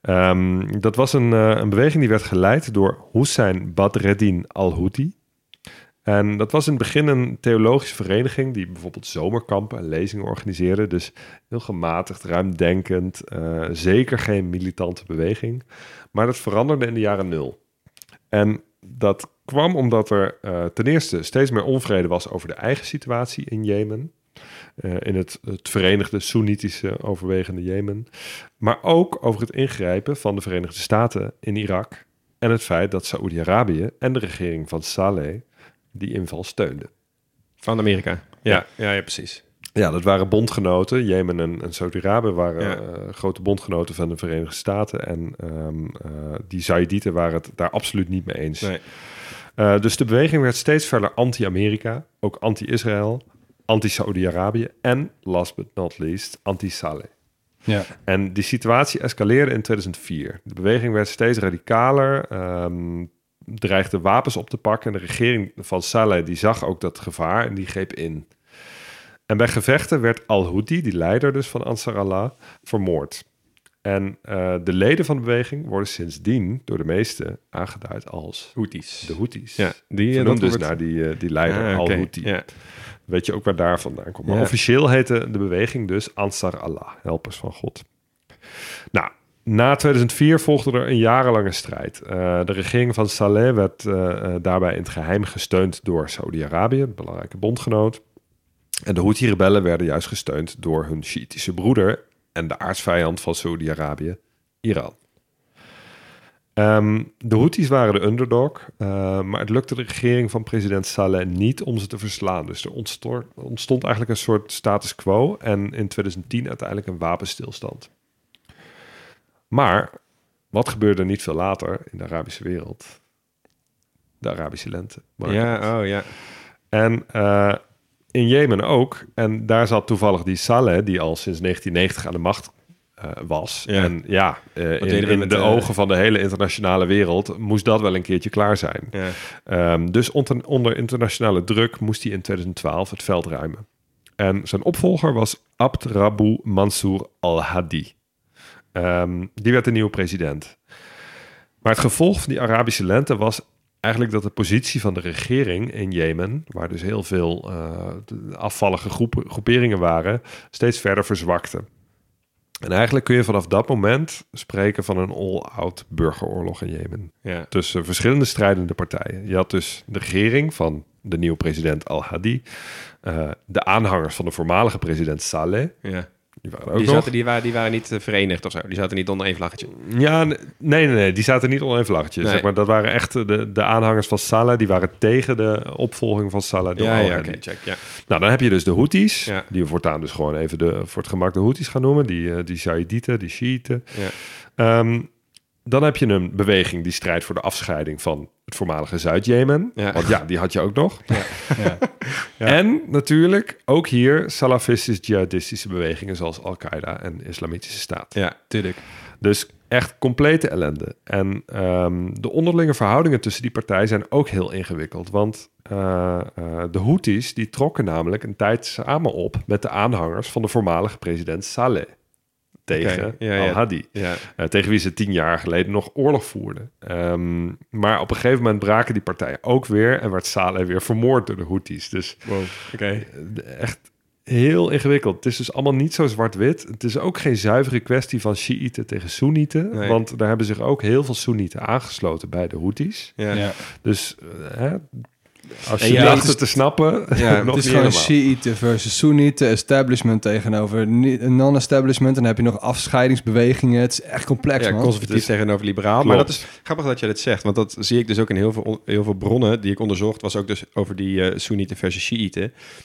Ehm, dat was een, eh, een beweging die werd geleid door Hussein Badreddin al-Houthi. En dat was in het begin een theologische vereniging die bijvoorbeeld zomerkampen en lezingen organiseerde. Dus heel gematigd, ruimdenkend, eh, zeker geen militante beweging. Maar dat veranderde in de jaren nul. En dat kwam omdat er eh, ten eerste steeds meer onvrede was over de eigen situatie in Jemen. Eh, in het, het verenigde Soenitische overwegende Jemen. Maar ook over het ingrijpen van de Verenigde Staten in Irak. En het feit dat Saoedi-Arabië en de regering van Saleh die inval steunden. Van Amerika. Ja, ja, ja, precies. Ja, dat waren bondgenoten. Jemen en, en Saudi-Arabië waren Ja. eh, grote bondgenoten van de Verenigde Staten. En ehm, eh, die Zaïdieten waren het daar absoluut niet mee eens. Nee. Eh, dus de beweging werd steeds verder anti-Amerika, ook anti-Israël, anti-Saudi-Arabië en, last but not least, anti-Saleh. Ja. En die situatie escaleerde in 2004. De beweging werd steeds radicaler. ehm, dreigde wapens op te pakken. En de regering van Saleh die zag ook dat gevaar en die greep in. En bij gevechten werd al-Houthi, die leider dus van Ansar Allah, vermoord. En uh, de leden van de beweging worden sindsdien door de meesten aangeduid als Houthis. de Houthis. Ja, die Vernoemd dat dus wordt- naar die, uh, die leider Ah, al-Houthi. Ja. Weet je ook waar daar vandaan komt. Maar Ja. officieel heette de beweging dus Ansar Allah, helpers van God. Nou, na 2004 volgde er een jarenlange strijd. Uh, de regering van Saleh werd daarbij in het geheim gesteund door Saudi-Arabië, een belangrijke bondgenoot. En de Houthi-rebellen werden juist gesteund door hun Shiïtische broeder en de aardsvijand van Saudi-Arabië, Iran. Um, de Houthis waren de underdog, uh, maar het lukte de regering van president Saleh niet om ze te verslaan. Dus er ontstond, ontstond eigenlijk een soort status quo en in 2010 uiteindelijk een wapenstilstand. Maar wat gebeurde niet veel later in de Arabische wereld? De Arabische lente. Ja, oh ja. En uh, in Jemen ook. En daar zat toevallig die Saleh, die al sinds 1990 aan de macht uh, was. Ja. En ja, uh, in, in de, de ogen van de hele internationale wereld moest dat wel een keertje klaar zijn. Ja. Um, dus onder, onder internationale druk moest hij in 2012 het veld ruimen. En zijn opvolger was Abd Rabu Mansour al-Hadi. Um, die werd de nieuwe president. Maar het gevolg van die Arabische lente was eigenlijk dat de positie van de regering in Jemen, waar dus heel veel uh, afvallige groepen, groeperingen waren, steeds verder verzwakte. En eigenlijk kun je vanaf dat moment spreken van een all-out burgeroorlog in Jemen. Ja. Tussen verschillende strijdende partijen. Je had dus de regering van de nieuwe president Al-Hadi, uh, de aanhangers van de voormalige president Saleh. Ja. Die waren, ook Die, nog. zaten, die, waren, die waren niet uh, verenigd of zo. Die zaten niet onder één vlaggetje. Ja, nee, nee, nee. Die zaten niet onder één vlaggetje. Nee. Zeg maar, dat waren echt de, de aanhangers van Saleh. Die waren tegen de opvolging van Saleh. door Ja, ja, check. Ja. Nou, dan heb je dus de Houthis. Ja. Die we voortaan dus gewoon even de, voor het gemak de Houthis gaan noemen. Die, uh, die die Shiiten. Ja. Um, dan heb je een beweging die strijdt voor de afscheiding van het voormalige Zuid-Jemen. Ja. Want ja, die had je ook nog. Ja. Ja. En natuurlijk ook hier salafistisch-jihadistische bewegingen zoals Al-Qaeda en Islamitische Staat. ja, tuurlijk. Dus echt complete ellende. En um, de onderlinge verhoudingen tussen die partijen zijn ook heel ingewikkeld. Want uh, uh, de Houthis die trokken namelijk een tijd samen op met de aanhangers van de voormalige president Saleh. Tegen Oké, ja, ja. Al-Hadi. Ja. Uh, tegen wie ze tien jaar geleden nog oorlog voerden. Um, maar op een gegeven moment braken die partijen ook weer en werd Saleh weer vermoord door de Houthis. Dus Wow, oké. echt heel ingewikkeld. Het is dus allemaal niet zo zwart-wit. Het is ook geen zuivere kwestie van Shiiten tegen Soenieten. Nee. Want daar hebben zich ook heel veel Soenieten aangesloten bij de Houthis. Ja. Ja. Dus uh, hè, als En je ja, dacht het is- het te snappen, Ja, nog Het is gewoon. Shiite versus Soenieten, establishment tegenover non-establishment. En dan heb je nog afscheidingsbewegingen. Het is echt complex, Ja, man. conservatief Dus- tegenover liberaal. Klopt. Maar dat is grappig dat je dat zegt. Want dat zie ik dus ook in heel veel, heel veel bronnen die ik onderzocht. Was ook dus over die eh Soenieten versus Shiiten.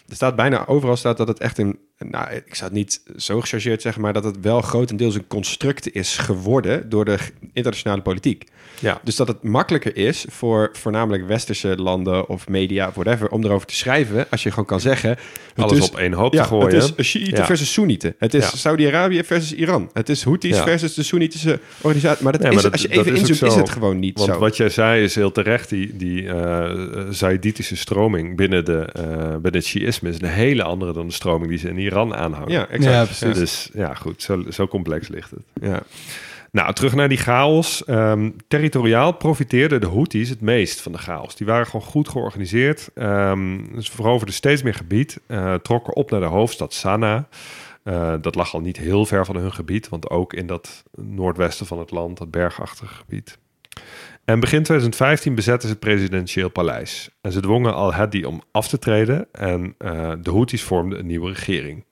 Er staat bijna overal staat dat het echt een... Nou, ik zou het niet zo gechargeerd zeggen... maar dat het wel grotendeels een construct is geworden... door de internationale politiek. Ja. Dus dat het makkelijker is voor voornamelijk westerse landen of media, whatever, om erover te schrijven. Als je gewoon kan zeggen. Alles is- op één hoop ja, te gooien. Het is Shiiten Ja. versus Soenieten. Het is Ja. Saudi-Arabië versus Iran. Het is Houthis Ja. versus de Soenitische organisatie. Maar dat Nee, is, dat- als je even inzoomt, is het gewoon niet Want zo. wat jij zei is heel terecht. Die, die uh, Zaiditische stroming binnen, de, uh, binnen het Shiïsme is een hele andere dan de stroming die ze in Iran aanhangen. ja, exact. Ja, precies. Dus ja, goed, zo, zo complex ligt het. Ja. Nou, terug naar die chaos. Ehm, territoriaal profiteerden de Houthis het meest van de chaos. Die waren gewoon goed georganiseerd. Ehm ze veroverden steeds meer gebied. eh, trokken op naar de hoofdstad Sanaa. Eh, dat lag al niet heel ver van hun gebied, want ook in dat noordwesten van het land, dat bergachtige gebied. En begin 2015 bezetten ze het presidentieel paleis. En ze dwongen al-Hadi om af te treden en eh, de Houthis vormden een nieuwe regering.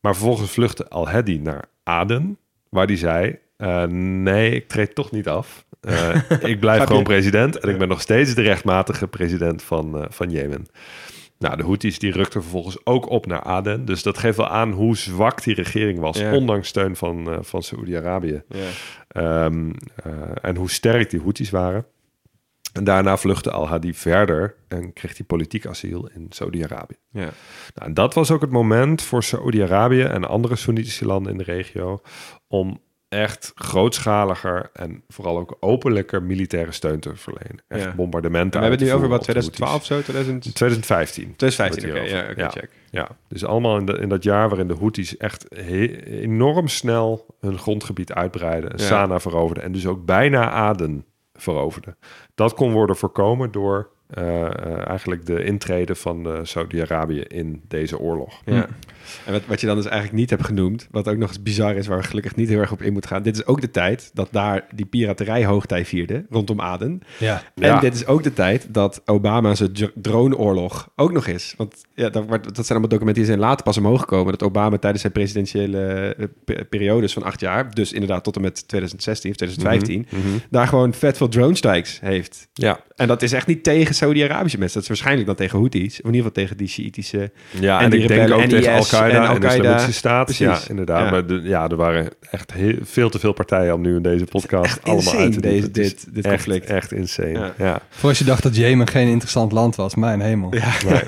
Maar vervolgens vluchtte al-Hadi naar Aden, waar hij zei: eh, Nee, ik treed toch niet af. Eh, ik blijf gewoon president en ik ben nog steeds de rechtmatige president van, eh, van Jemen. Nou, de Houthis die rukten vervolgens ook op naar Aden. Dus dat geeft wel aan hoe zwak die regering was, Ja. ondanks steun van, van Saoedi-Arabië. Ja. Ehm, eh, en hoe sterk die Houthis waren. En daarna vluchtte al-Hadi verder en kreeg hij politiek asiel in Saudi-Arabië. Ja. Nou, en dat was ook het moment voor Saoedi-Arabië en andere Soenitische landen in de regio om echt grootschaliger en vooral ook openlijker militaire steun te verlenen. Echt Ja. bombardementen. we hebben het nu over wat, voeren op de 2012 zo? 2000... Houthis. 2015. 2015, oké. Wordt Ja, check. Ja, dus allemaal in, de, in dat jaar waarin de Houthis echt he- enorm snel hun grondgebied uitbreiden. Sanaa veroverden en dus ook bijna Aden veroverden. Dat kon worden voorkomen door eh, eh, eigenlijk de intrede van eh, Saudi-Arabië in deze oorlog. Ja. En wat, wat je dan dus eigenlijk niet hebt genoemd, wat ook nog eens bizar is, waar we gelukkig niet heel erg op in moeten gaan. Dit is ook de tijd dat daar die piraterij hoogtij vierde, rondom Aden. Ja. En Ja. dit is ook de tijd dat Obama zijn dr- droneoorlog ook nog is. Want ja, dat, dat zijn allemaal documenten die zijn later pas omhoog gekomen. Dat Obama tijdens zijn presidentiële eh, pe- periodes van acht jaar, dus inderdaad tot en met 2016 of 2015, daar gewoon vet veel drone strikes heeft. Ja, En dat is echt niet tegen Saudi-Arabische mensen. Dat is waarschijnlijk dan tegen Houthis. Of in ieder geval tegen die Shiïtische... ja En en, die ik denk rebellen ook en tegen IS Al-Qaeda en en, de Al-Qaeda. Islamitische Staat. Precies. Ja, inderdaad. Ja. Maar de, ja, er waren echt heel, veel te veel partijen om nu in deze podcast echt allemaal insane, uit te deze- dit- dit echt, conflict. Echt insane. Ja. ja. Voor als je dacht dat Jemen geen interessant land was, mijn hemel. Nee.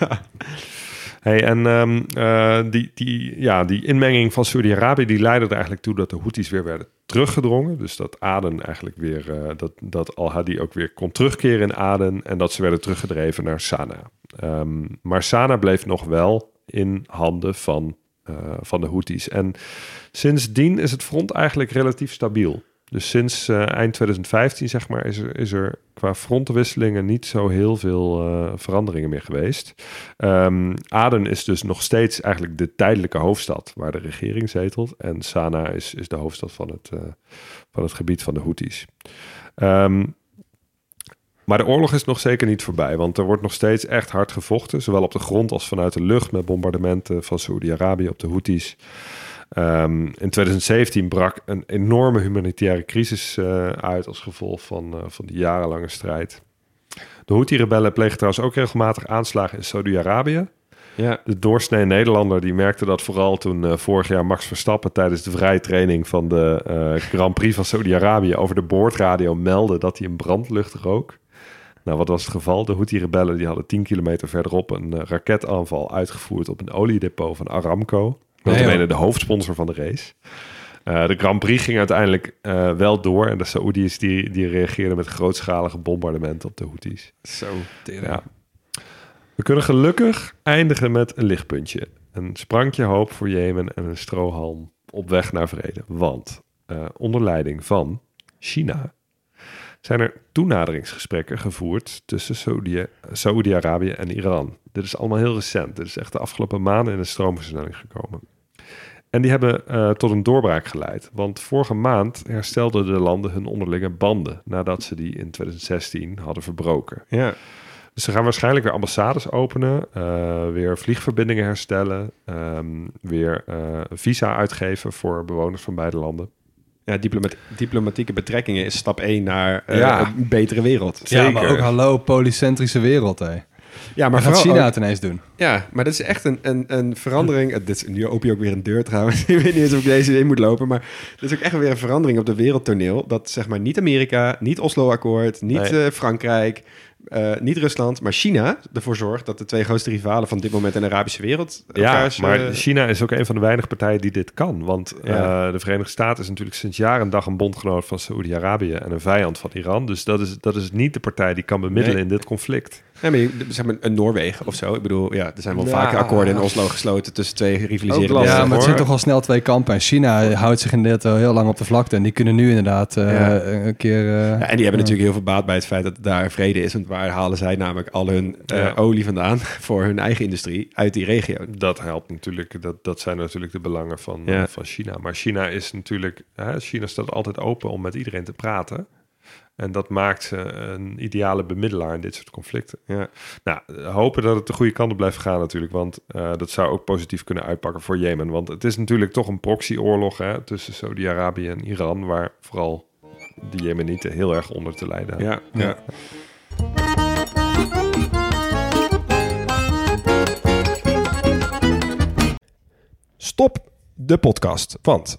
Hey, en ehm, eh, die, die, ja, die inmenging van Saudi-Arabië die leidde er eigenlijk toe dat de Houthis weer werden teruggedrongen. Dus dat Aden eigenlijk weer, eh, dat, dat Al-Hadi ook weer kon terugkeren in Aden en dat ze werden teruggedreven naar Sanaa. Ehm, maar Sanaa bleef nog wel in handen van, eh, van de Houthis. En sindsdien is het front eigenlijk relatief stabiel. Dus sinds eh, eind 2015, zeg maar, is er, is er qua frontenwisselingen niet zo heel veel eh, veranderingen meer geweest. Ehm, Aden is dus nog steeds eigenlijk de tijdelijke hoofdstad waar de regering zetelt. En Sanaa is, is de hoofdstad van het, van het gebied van de Houthis. Ehm, maar de oorlog is nog zeker niet voorbij, want er wordt nog steeds echt hard gevochten, zowel op de grond als vanuit de lucht met bombardementen van Saoedi-Arabië op de Houthis. Ehm, in 2017 brak een enorme humanitaire crisis eh, uit als gevolg van, eh, van die jarenlange strijd. De Houthi-rebellen plegen trouwens ook regelmatig aanslagen in Saudi-Arabië. Ja. De doorsnee Nederlander die merkte dat vooral toen eh, vorig jaar Max Verstappen tijdens de vrije training van de Grand Prix van Saudi-Arabië over de boordradio meldde dat hij een brandlucht rook. Nou, wat was het geval? De Houthi-rebellen die hadden 10 kilometer verderop een eh, raketaanval uitgevoerd op een oliedepot van Aramco. Dat Nee, is joh. de hoofdsponsor van de race. Eh, de Grand Prix ging uiteindelijk eh, wel door en de Saoedi's die, die reageerden met grootschalige bombardementen op de Houthis. Zo. Ja. We kunnen gelukkig eindigen met een lichtpuntje. Een sprankje hoop voor Jemen en een strohalm op weg naar vrede. Want onder leiding van China zijn er toenaderingsgesprekken gevoerd tussen Saoedi- Saoedi-Arabië en Iran. Dit is allemaal heel recent. Dit is echt de afgelopen maanden in een stroomversnelling gekomen. En die hebben eh, tot een doorbraak geleid. Want vorige maand herstelden de landen hun onderlinge banden nadat ze die in 2016 hadden verbroken. Ja. Dus ze gaan waarschijnlijk weer ambassades openen, eh, weer vliegverbindingen herstellen, ehm, weer eh, visa uitgeven voor bewoners van beide landen. Ja, diplomat- diplomatieke betrekkingen is stap 1 naar eh, Ja. een betere wereld. Ja, maar Zeker. ook hallo, polycentrische wereld, hè. Ja, Maar gaat China ook- het ineens doen? Ja, maar dat is echt een, een, een verandering. Eh, Dit is, nu open je ook weer een deur trouwens. ik weet niet eens of ik deze in moet lopen. Maar het is ook echt weer een verandering op de wereldtoneel. Dat zeg maar niet Amerika, niet Oslo-akkoord, niet Nee. eh, Frankrijk, eh, niet Rusland, maar China ervoor zorgt dat de twee grootste rivalen van dit moment in de Arabische wereld Ja, elkaars, maar China is ook een van de weinige partijen die dit kan. Want Ja. eh, de Verenigde Staten is natuurlijk sinds jaar en dag een bondgenoot van Saoedi-Arabië en een vijand van Iran. Dus dat is, dat is niet de partij die kan bemiddelen Nee. in dit conflict. Nee, maar je- zeg maar een Noorwegen of zo. Ik bedoel, ja, er zijn wel Ja. vaker akkoorden in Oslo gesloten tussen twee rivaliserende lastig, Ja, landen. maar het zijn toch al snel twee kampen. En China houdt zich inderdaad al heel lang op de vlakte. En die kunnen nu inderdaad eh, Ja. een keer... eh, Ja, en die hebben natuurlijk heel veel baat bij het feit dat daar vrede is. Want waar halen zij namelijk al hun eh, Ja. olie vandaan voor hun eigen industrie uit die regio? Dat helpt natuurlijk, dat, dat zijn natuurlijk de belangen van, Ja. van China. Maar China is natuurlijk, hè, China staat altijd open om met iedereen te praten. En dat maakt ze een ideale bemiddelaar in dit soort conflicten. Ja. Nou, eh, hopen dat het de goede kant op blijft gaan natuurlijk. Want eh, dat zou ook positief kunnen uitpakken voor Jemen. Want het is natuurlijk toch een proxyoorlog hè, tussen Saudi-Arabië en Iran... waar vooral de Jemenieten heel erg onder te lijden hebben. Ja, ja. Stop de podcast, want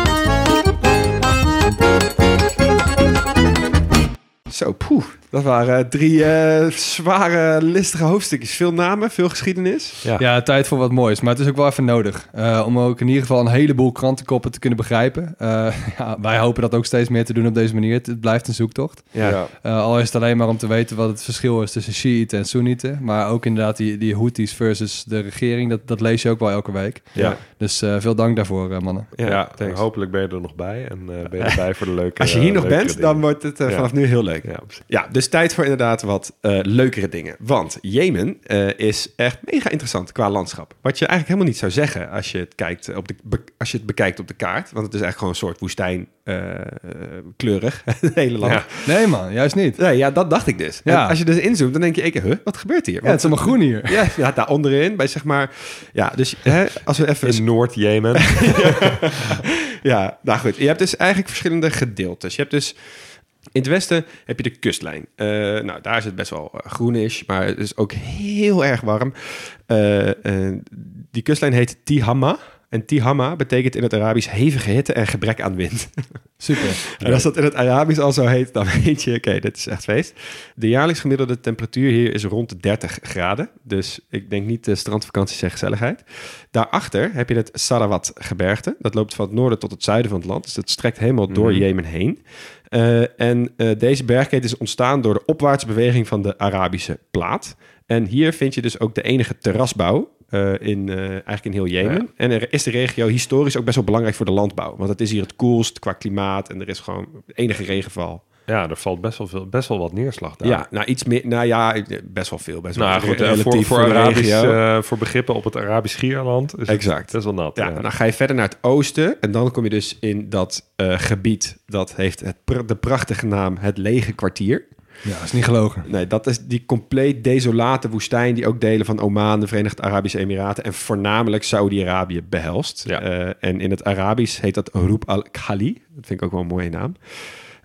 Zo, poeh. Dat waren drie eh, zware, listige hoofdstukjes. Veel namen, veel geschiedenis. Ja. Ja, tijd voor wat moois. Maar het is ook wel even nodig. eh, om ook in ieder geval een heleboel krantenkoppen te kunnen begrijpen. Eh, ja, wij hopen dat ook steeds meer te doen op deze manier. Het, het blijft een zoektocht. Ja. Eh, al is het alleen maar om te weten wat het verschil is tussen Shiiten en Soenieten. Maar ook inderdaad die, die Houthis versus de regering. Dat, dat lees je ook wel elke week. Ja. Dus eh, veel dank daarvoor, eh, mannen. Ja, hopelijk ben je er nog bij. En eh, ben je erbij voor de leuke Als je hier nog bent, dingen. dan wordt het eh, Ja. vanaf nu heel leuk. Ja, dus tijd voor inderdaad wat eh, leukere dingen. Want Jemen eh, is echt mega interessant qua landschap. Wat je eigenlijk helemaal niet zou zeggen als je het, kijkt op de, be- als je het bekijkt op de kaart. Want het is eigenlijk gewoon een soort woestijn eh, eh, kleurig, het hele land. Ja. Nee man, juist niet. Nee, ja, dat dacht ik dus. Ja. En als je dus inzoomt, dan denk je, huh, wat gebeurt hier? Ja, het is allemaal groen hier. Ja, ja, daar onderin, bij zeg maar... Ja, dus hè, als we even... In Noord-Jemen. Ja, nou goed. Je hebt dus eigenlijk verschillende gedeeltes. Je hebt dus... In het westen heb je de kustlijn. Eh, nou, daar is het best wel eh, groenish, maar het is ook heel erg warm. Eh, die kustlijn heet Tihama. En Tihama betekent in het Arabisch hevige hitte en gebrek aan wind. Super. En als dat in het Arabisch al zo heet, dan weet je, oké, dit is echt feest. De jaarlijks gemiddelde temperatuur hier is rond de 30 graden. Dus ik denk niet de strandvakanties en gezelligheid. Daarachter heb je het Sarawat-gebergte. Dat loopt van het noorden tot het zuiden van het land. Dus dat strekt helemaal door Mhm. Jemen heen. Eh, en eh, deze bergketen is ontstaan door de opwaartse beweging van de Arabische plaat. En hier vind je dus ook de enige terrasbouw eh, in, eh, eigenlijk in heel Jemen. Ja. En er is de regio historisch ook best wel belangrijk voor de landbouw. Want het is hier het koelst qua klimaat en er is gewoon enige regenval. Ja, er valt best wel, veel, best wel wat neerslag daar. Ja, nou iets meer, nou ja, best wel veel. Best wel Nou goed, eh, relatief voor, voor, Arabisch, voor begrippen op het Arabisch Schierland is Exact. best wel nat. Ja, dan ga je verder naar het oosten en dan kom je dus in dat gebied dat heeft het, de prachtige naam het lege kwartier. Ja, is niet gelogen. Nee, dat is die compleet desolate woestijn die ook delen van Oman, de Verenigde Arabische Emiraten en voornamelijk Saudi-Arabië behelst. Ja. Eh, en in het Arabisch heet dat Rub al-Khali. Dat vind ik ook wel een mooie naam.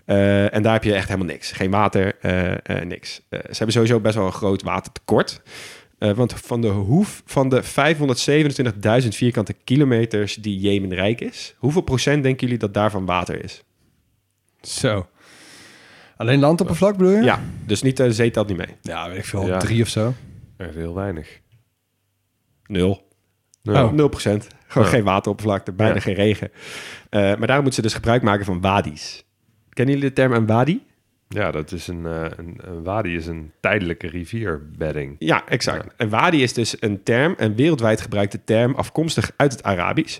Eh, en daar heb je echt helemaal niks. Geen water, eh, eh, niks. Ze hebben sowieso best wel een groot watertekort. Eh, want van de hoef van de 527.000 vierkante kilometers die Jemen rijk is, hoeveel procent denken jullie dat daarvan water is? Zo. Alleen landoppervlak bedoel je? Ja, dus niet de zee telt niet mee. Ja, weet ik veel. Ja. Drie of zo. Echt heel weinig. Nul. Nou, Oh. 0 procent. Gewoon Ja. geen wateroppervlakte, bijna Ja. geen regen. Eh, maar daarom moeten ze dus gebruik maken van wadis. Kennen jullie de term een wadi? Ja, dat is een, eh, een, een wadi is een tijdelijke rivierbedding. Ja, exact. Ja. Een wadi is dus een term, een wereldwijd gebruikte term, afkomstig uit het Arabisch.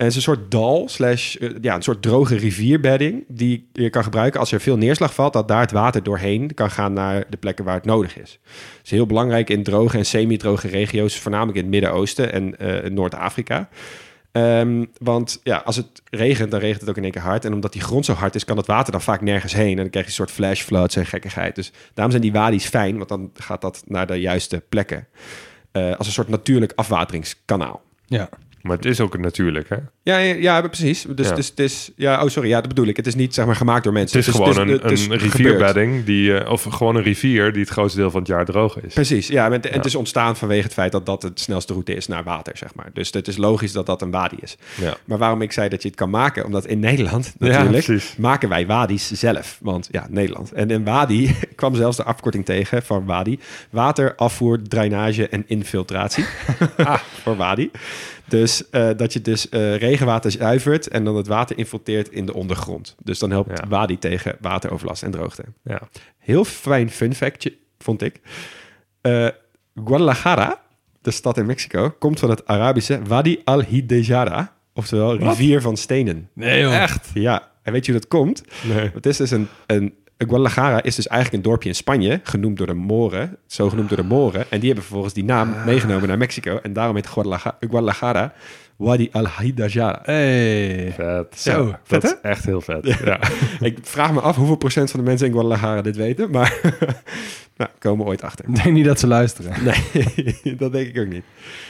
Het is een soort dal, slash, eh, ja, een soort droge rivierbedding, die je kan gebruiken als er veel neerslag valt, dat daar het water doorheen kan gaan naar de plekken waar het nodig is. Het is heel belangrijk in droge en semi-droge regio's, voornamelijk in het Midden-Oosten en eh, Noord-Afrika. Ehm, want ja, als het regent, dan regent het ook in één keer hard. En omdat die grond zo hard is, kan het water dan vaak nergens heen. En dan krijg je een soort flash floods en gekkigheid. Dus daarom zijn die wadis fijn, want dan gaat dat naar de juiste plekken. Eh, als een soort natuurlijk afwateringskanaal. Ja. Maar het is ook natuurlijk, hè? Ja, ja, ja precies. Dus, Ja. dus het is... Ja, oh, sorry. Ja, dat bedoel ik. Het is niet, zeg maar, gemaakt door mensen. Het is Dus gewoon het een, is een rivierbedding, die, eh, of gewoon een rivier die het grootste deel van het jaar droog is. Precies, ja. En het, en het Ja. is ontstaan vanwege het feit dat dat het snelste route is naar water, zeg maar. Dus het is logisch dat dat een wadi is. Ja. Maar waarom ik zei dat je het kan maken? Omdat in Nederland natuurlijk maken wij wadis zelf. Want ja, Nederland. En in wadi kwam zelfs de afkorting tegen van wadi. Water, afvoer, drainage en infiltratie. ah, voor wadi. Dus eh, dat je dus eh, regenwater zuivert en dan het water infiltreert in de ondergrond. Dus dan helpt Ja. wadi tegen wateroverlast en droogte. Ja. Heel fijn fun factje, vond ik. Eh, Guadalajara, de stad in Mexico, komt van het Arabische Wadi al-Hidejara. Oftewel rivier van stenen. Nee joh. Echt? Ja, en weet je hoe dat komt? Nee. Het is dus een, een Guadalajara is dus eigenlijk een dorpje in Spanje, genoemd door de Moren, zo genoemd door de Moren. En die hebben vervolgens die naam meegenomen naar Mexico. En daarom heet Guadalajara, Guadalajara Wadi al-Hidejara. Hey. Vet. Zo, Ja, vet, dat is echt heel vet. Ja. Ik vraag me af hoeveel procent van de mensen in Guadalajara dit weten, maar nou, komen we ooit achter. Ik denk niet dat ze luisteren. Nee, dat denk ik ook niet.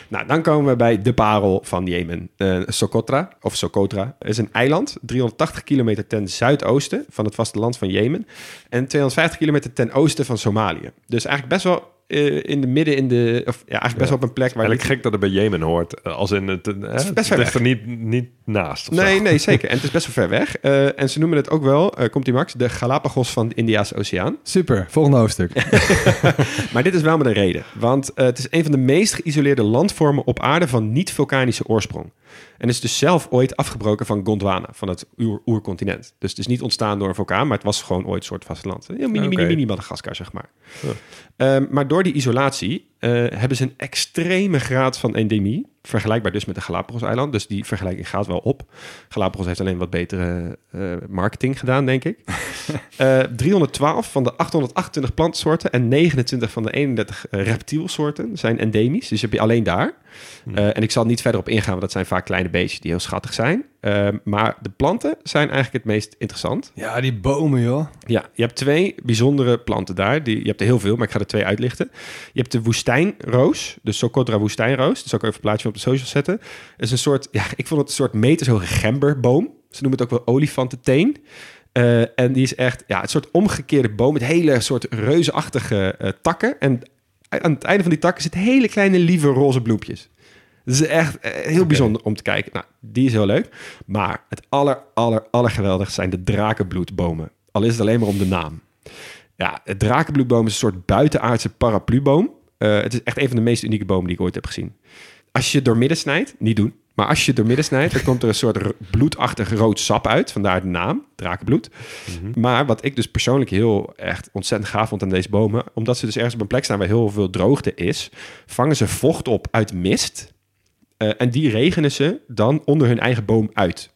Nou, dan komen we bij de parel van Jemen. Eh, Socotra, of Socotra, is een eiland, 380 kilometer ten zuidoosten van het vasteland van Jemen en 250 kilometer ten oosten van Somalië. Dus eigenlijk best wel eh, in de midden in de, of ja, eigenlijk best wel op een plek waar Eigenlijk gek dat het bij Jemen hoort. eh, Als in het, eh, is het best ver ligt weg. er niet, niet naast. Nee, zo. nee, zeker. En het is best wel ver weg. Eh, en ze noemen het ook wel, eh, komt die Max, de Galapagos van de Indiase Oceaan. Super, volgende hoofdstuk. Maar dit is wel met een reden. Want het is een van de meest geïsoleerde landvormen op aarde van niet-vulkanische oorsprong. En is dus zelf ooit afgebroken van Gondwana, van het oer- oercontinent. Dus het is niet ontstaan door een vulkaan, maar het was gewoon ooit een soort vasteland. Een mini, mini, mini Madagaskar, zeg maar. Ehm, maar door die isolatie eh, hebben ze een extreme graad van endemie. Vergelijkbaar dus met de Galapagos-eiland. Dus die vergelijking gaat wel op. Galapagos heeft alleen wat betere eh, marketing gedaan, denk ik. Eh, 312 van de 828 plantsoorten en 29 van de 31 eh, reptielsoorten zijn endemisch. Dus heb je alleen daar. Eh, en ik zal niet verder op ingaan, want dat zijn vaak kleine beestjes die heel schattig zijn. Eh, maar de planten zijn eigenlijk het meest interessant. Ja, die bomen joh. Ja, je hebt twee bijzondere planten daar. Die, je hebt er heel veel, maar ik ga er twee uitlichten. Je hebt de woestijnroos, de Socotra woestijnroos. Dat zal ik even een plaatje op de socials zetten. Het is een soort, ja, ik vond het een soort metershoge gemberboom. Ze noemen het ook wel olifantenteen. Eh, en die is echt ja, een soort omgekeerde boom met hele soort reusachtige eh, takken. En aan het einde van die takken zitten hele kleine lieve roze bloempjes. Het is echt eh, heel bijzonder om te kijken. Nou, die is heel leuk. Maar het aller, aller, allergeweldigste zijn de drakenbloedbomen. Al is het alleen maar om de naam. Ja, het drakenbloedboom is een soort buitenaardse parapluboom. Eh, het is echt een van de meest unieke bomen die ik ooit heb gezien. Als je het door midden snijdt, niet doen. Maar als je het door midden snijdt, dan komt er een soort bloedachtig rood sap uit. Vandaar de naam, drakenbloed. Maar wat ik dus persoonlijk heel echt ontzettend gaaf vond aan deze bomen... omdat ze dus ergens op een plek staan waar heel veel droogte is... vangen ze vocht op uit mist. Eh, en die regenen ze dan onder hun eigen boom uit.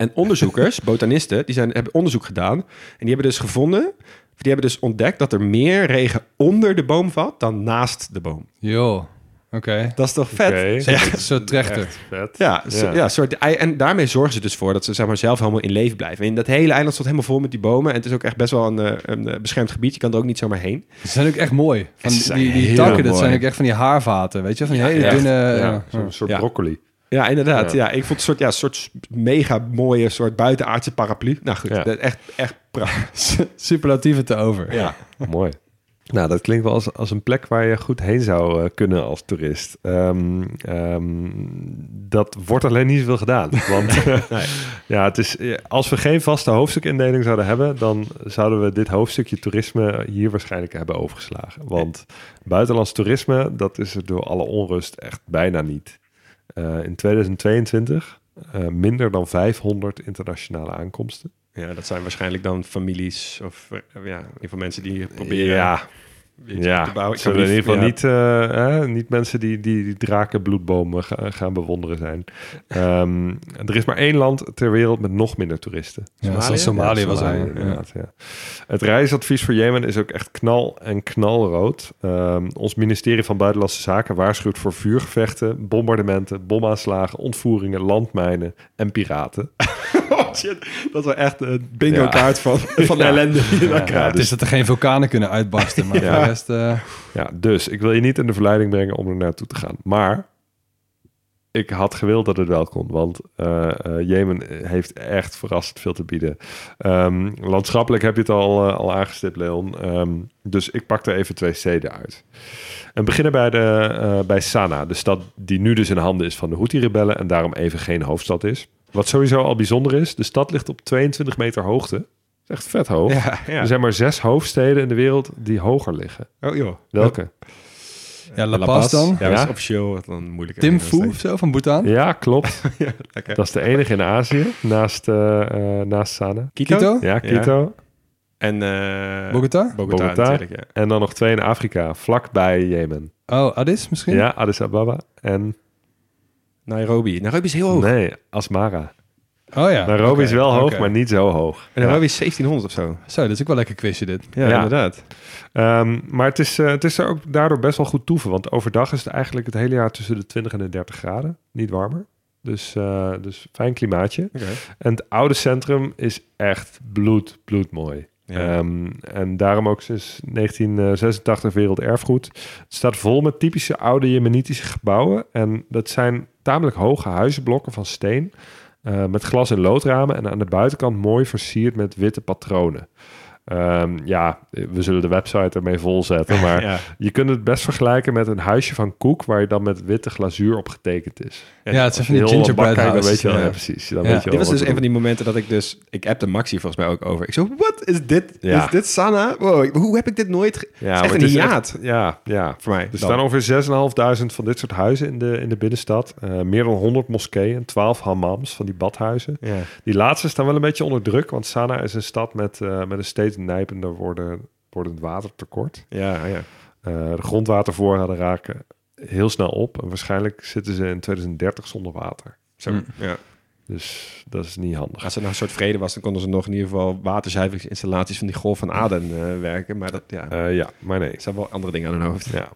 En onderzoekers, botanisten, die zijn, hebben onderzoek gedaan. En die hebben dus gevonden... Die hebben dus ontdekt dat er meer regen onder de boom valt dan naast de boom. Joh, oké. Dat is toch vet? Ja. Een soort trechter. Vet. Ja, zo- ja. soort, en daarmee zorgen ze dus voor dat ze zeg maar, zelf helemaal in leven blijven. En dat hele eiland stond helemaal vol met die bomen. En het is ook echt best wel een, eh, een eh, beschermd gebied. Je kan er ook niet zomaar heen. Ze zijn ook echt mooi. Van die, die, takken, dat zijn ook echt van die haarvaten, weet je? Van die hele dunne... Ja, ja. zo'n soort Ja. broccoli. Ja, inderdaad. Ja. Ja. ik vond het een soort, ja, soort mega mooie, soort buitenaardse paraplu. Nou goed, Ja. echt, echt prachtig. Superlatieven te over. Ja. Mooi. Nou, dat klinkt wel als, als een plek waar je goed heen zou eh, kunnen als toerist. Ehm, ehm, dat wordt alleen niet zoveel gedaan. Want ja, het is, eh, als we geen vaste hoofdstukindeling zouden hebben, dan zouden we dit hoofdstukje toerisme hier waarschijnlijk hebben overgeslagen. Want buitenlands toerisme, dat is er door alle onrust echt bijna niet. Eh, in 2022 eh, minder dan 500 internationale aankomsten. ja, dat zijn waarschijnlijk dan families of eh, ja, in ieder geval mensen die proberen Ja, ja, te bouwen. Ik zullen kan in ieder geval ja. niet, eh, hè, niet mensen die, die, die drakenbloedbomen ga- gaan bewonderen zijn. Ehm, er is maar één land ter wereld met nog minder toeristen. Ja, Somalië Ja, was Somalië, hij. inderdaad, ja. Het reisadvies voor Jemen is ook echt knal en knalrood. Ehm, ons ministerie van Buitenlandse Zaken waarschuwt voor vuurgevechten, bombardementen, bomaanslagen, ontvoeringen, landmijnen en piraten. Oh shit, dat wel echt een bingo Ja. kaart van, van de Ja. ellende krijgt. Het is dat er geen vulkanen kunnen uitbarsten, maar de rest... eh, Ja, dus ik wil je niet in de verleiding brengen om er naartoe te gaan. Maar ik had gewild dat het wel kon, want eh, eh, Jemen heeft echt verrassend veel te bieden. Ehm, landschappelijk heb je het al, al aangestipt, Leon. Ehm, dus ik pak er even twee steden uit. En beginnen bij, de, eh, bij Sanaa, de stad die nu dus in handen is van de Houthi-rebellen en daarom even geen hoofdstad is. Wat sowieso al bijzonder is, de stad ligt op 22 meter hoogte. Dat is echt vet hoog. Ja, ja. Er zijn maar zes hoofdsteden in de wereld die hoger liggen. Oh joh. Welke? ja, La Paz dan. Ja, dat is officieel wat dan moeilijk. Timfu of zo, van Bhutan. Ja, klopt. Lekker. Dat is de enige in Azië, naast, eh, eh, naast Sanaa. Quito? Quito? Ja, Quito. En eh Bogota? Bogota, Bogota. natuurlijk, ja. En dan nog twee in Afrika, vlakbij Jemen. Oh, Addis misschien? Ja, Addis Ababa. En Nairobi. Nairobi is heel hoog. nee, Asmara. Oh ja. Nairobi is wel hoog, maar niet zo hoog. En Nairobi is 1700 of zo. Zo, dat is ook wel lekker quizje dit. Ja, Ja. inderdaad. Ehm, maar het is, eh, het is er ook daardoor best wel goed toeven. Want overdag is het eigenlijk het hele jaar tussen de 20 en de 30 graden. Niet warmer. Dus, eh, dus fijn klimaatje. Oké. En het oude centrum is echt bloed, bloedmooi. Ehm, en daarom ook sinds 1986 werelderfgoed. Het staat vol met typische oude Jemenitische gebouwen. En dat zijn tamelijk hoge huizenblokken van steen. eh, met glas- en loodramen. En aan de buitenkant mooi versierd met witte patronen. Ehm, ja, we zullen de website ermee volzetten. Maar Ja. je kunt het best vergelijken met een huisje van koek... waar je dan met witte glazuur op getekend is. Ja, het zijn Als van die gingerbread houses. weet je wel, ja. ja, precies. Dan Ja. weet je Dit wel was dus een van die momenten dat ik dus... Ik heb de Maxi volgens mij ook over. Ik zo, wat is dit? Ja. Is dit Sana? Wow, hoe heb ik dit nooit... Ja, is echt een het is hiaat Ja, ja. voor mij. Er dan. staan ongeveer 6.500 van dit soort huizen in de, in de binnenstad. Eh, meer dan 100 moskeeën, 12 hammams van die badhuizen. Ja. Die laatste staan wel een beetje onder druk, want Sanaa is een stad met, eh, met een steeds nijpender worden, wordend watertekort. Ja, ja. Eh, de grondwatervoorraden raken heel snel op en waarschijnlijk zitten ze in 2030 zonder water. Zo, Hm. ja. Dus dat is niet handig. Als er nou een soort vrede was, dan konden ze nog in ieder geval waterzuiveringsinstallaties van die golf van Aden eh, werken. Maar dat, ja, Eh, ja, maar nee. er zijn wel andere dingen aan hun hoofd. Ja.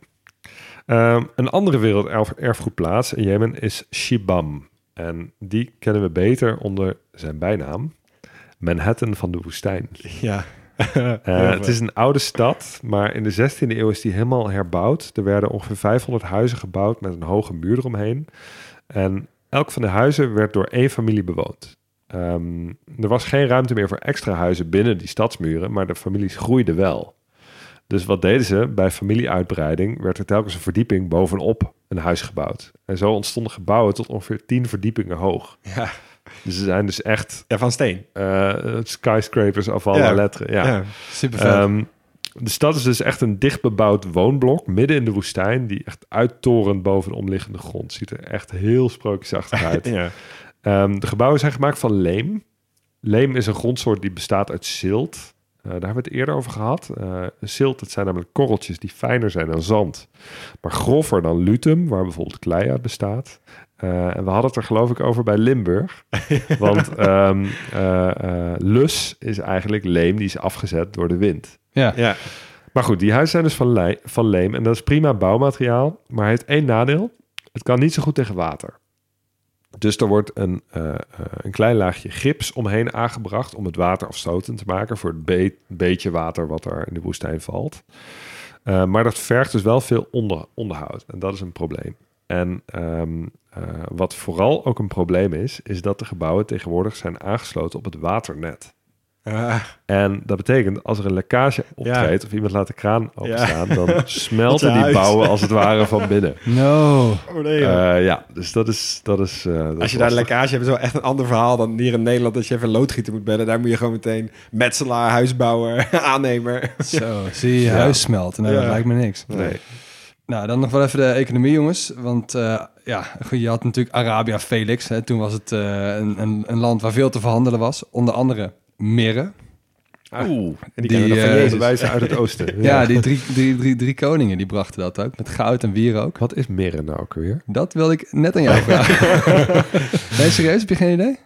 Ehm, een andere werelderfgoedplaats in Jemen is Shibam. En die kennen we beter onder zijn bijnaam. Manhattan van de woestijn. Ja. Eh, het is een oude stad, maar in de 16e eeuw is die helemaal herbouwd. Er werden ongeveer 500 huizen gebouwd met een hoge muur eromheen. En elk van de huizen werd door één familie bewoond. Ehm, er was geen ruimte meer voor extra huizen binnen die stadsmuren, maar de families groeiden wel. Dus wat deden ze? Bij familieuitbreiding werd er telkens een verdieping bovenop een huis gebouwd. En zo ontstonden gebouwen tot ongeveer 10 verdiepingen hoog. Ja. Dus ze zijn dus echt ja, van steen. eh, skyscrapers af alle Ja. letteren. Ja. Ja. Super. Ehm, de stad is dus echt een dichtbebouwd woonblok midden in de woestijn, die echt uittorent boven de omliggende grond. Ziet er echt heel sprookjesachtig uit. Ja. Ehm, de gebouwen zijn gemaakt van leem. Leem is een grondsoort die bestaat uit zilt. Eh, daar hebben we het eerder over gehad. Eh zilt, dat zijn namelijk korreltjes die fijner zijn dan zand. Maar grover dan lutum, waar bijvoorbeeld klei uit bestaat. Eh, en we hadden het er geloof ik over bij Limburg. Want ehm, eh, eh, lus is eigenlijk leem die is afgezet door de wind. Ja. Ja. Maar goed, die huizen zijn dus van, van leem. En dat is prima bouwmateriaal. Maar hij heeft één nadeel. Het kan niet zo goed tegen water. Dus er wordt een, een klein laagje gips omheen aangebracht... om het water afstotend te maken... voor het be- beetje water wat er in de woestijn valt. Eh, maar dat vergt dus wel veel onder, onderhoud. En dat is een probleem. En ehm, eh, wat vooral ook een probleem is... is dat de gebouwen tegenwoordig zijn aangesloten op het waternet. Ah, En dat betekent, als er een lekkage optreedt of iemand laat de kraan openstaan, dan smelten die huis. bouwen als het ware van binnen. No. oh nee. Eh, ja, dus dat is. Dat is eh, dat Als je daar een lekkage hebt, is wel echt een ander verhaal dan hier in Nederland. Dat je even loodgieter moet bellen. Daar moet je gewoon meteen metselaar, huisbouwer, aannemer. Zo, zie je je Ja. huis smelten. Nee, Ja. dat lijkt me niks. Nee. Nou, dan nog wel even de economie, jongens. Want eh, ja, goed, je had natuurlijk Arabia Felix. Hè. Toen was het eh, een, een, een land waar veel te verhandelen was. Onder andere mirre. Oeh, En die, Die, kennen we nog van eh, de Jezus. wijze uit het oosten. Ja, die drie, drie, drie, drie koningen die brachten dat ook. Met goud en wierook. Wat is mirre nou ook weer? Dat wilde ik net aan jou vragen. nee, serieus? Heb je geen idee?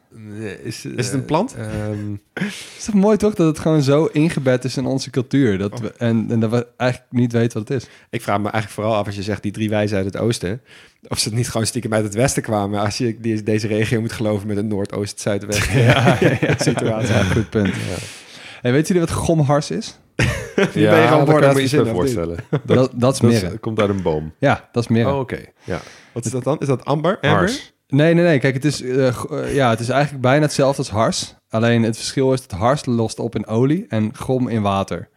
Is, Is het een plant? ehm, Het is toch mooi toch dat het gewoon zo ingebed is in onze cultuur. Dat we, en, en dat we eigenlijk niet weten wat het is. Ik vraag me eigenlijk vooral af als je zegt die drie wijzen uit het oosten. Of ze het niet gewoon stiekem uit het westen kwamen. Als je die, deze regio moet geloven met een noordoost, zuidwest situatie. Ja, goed punt. Hey, weet jullie wat gomhars is? ben je ja, gewoon dat ik me iets je zin, voorstellen. Dat, dat is Dat mirre. is- komt uit een boom. Ja, dat is mirre. Oh, oké. Ja. Wat is dat dan? Is dat amber? Amber? Nee, nee, nee. Kijk, het is, eh, eh, ja, het is eigenlijk bijna hetzelfde als hars. Alleen het verschil is dat hars lost op in olie en gom in water.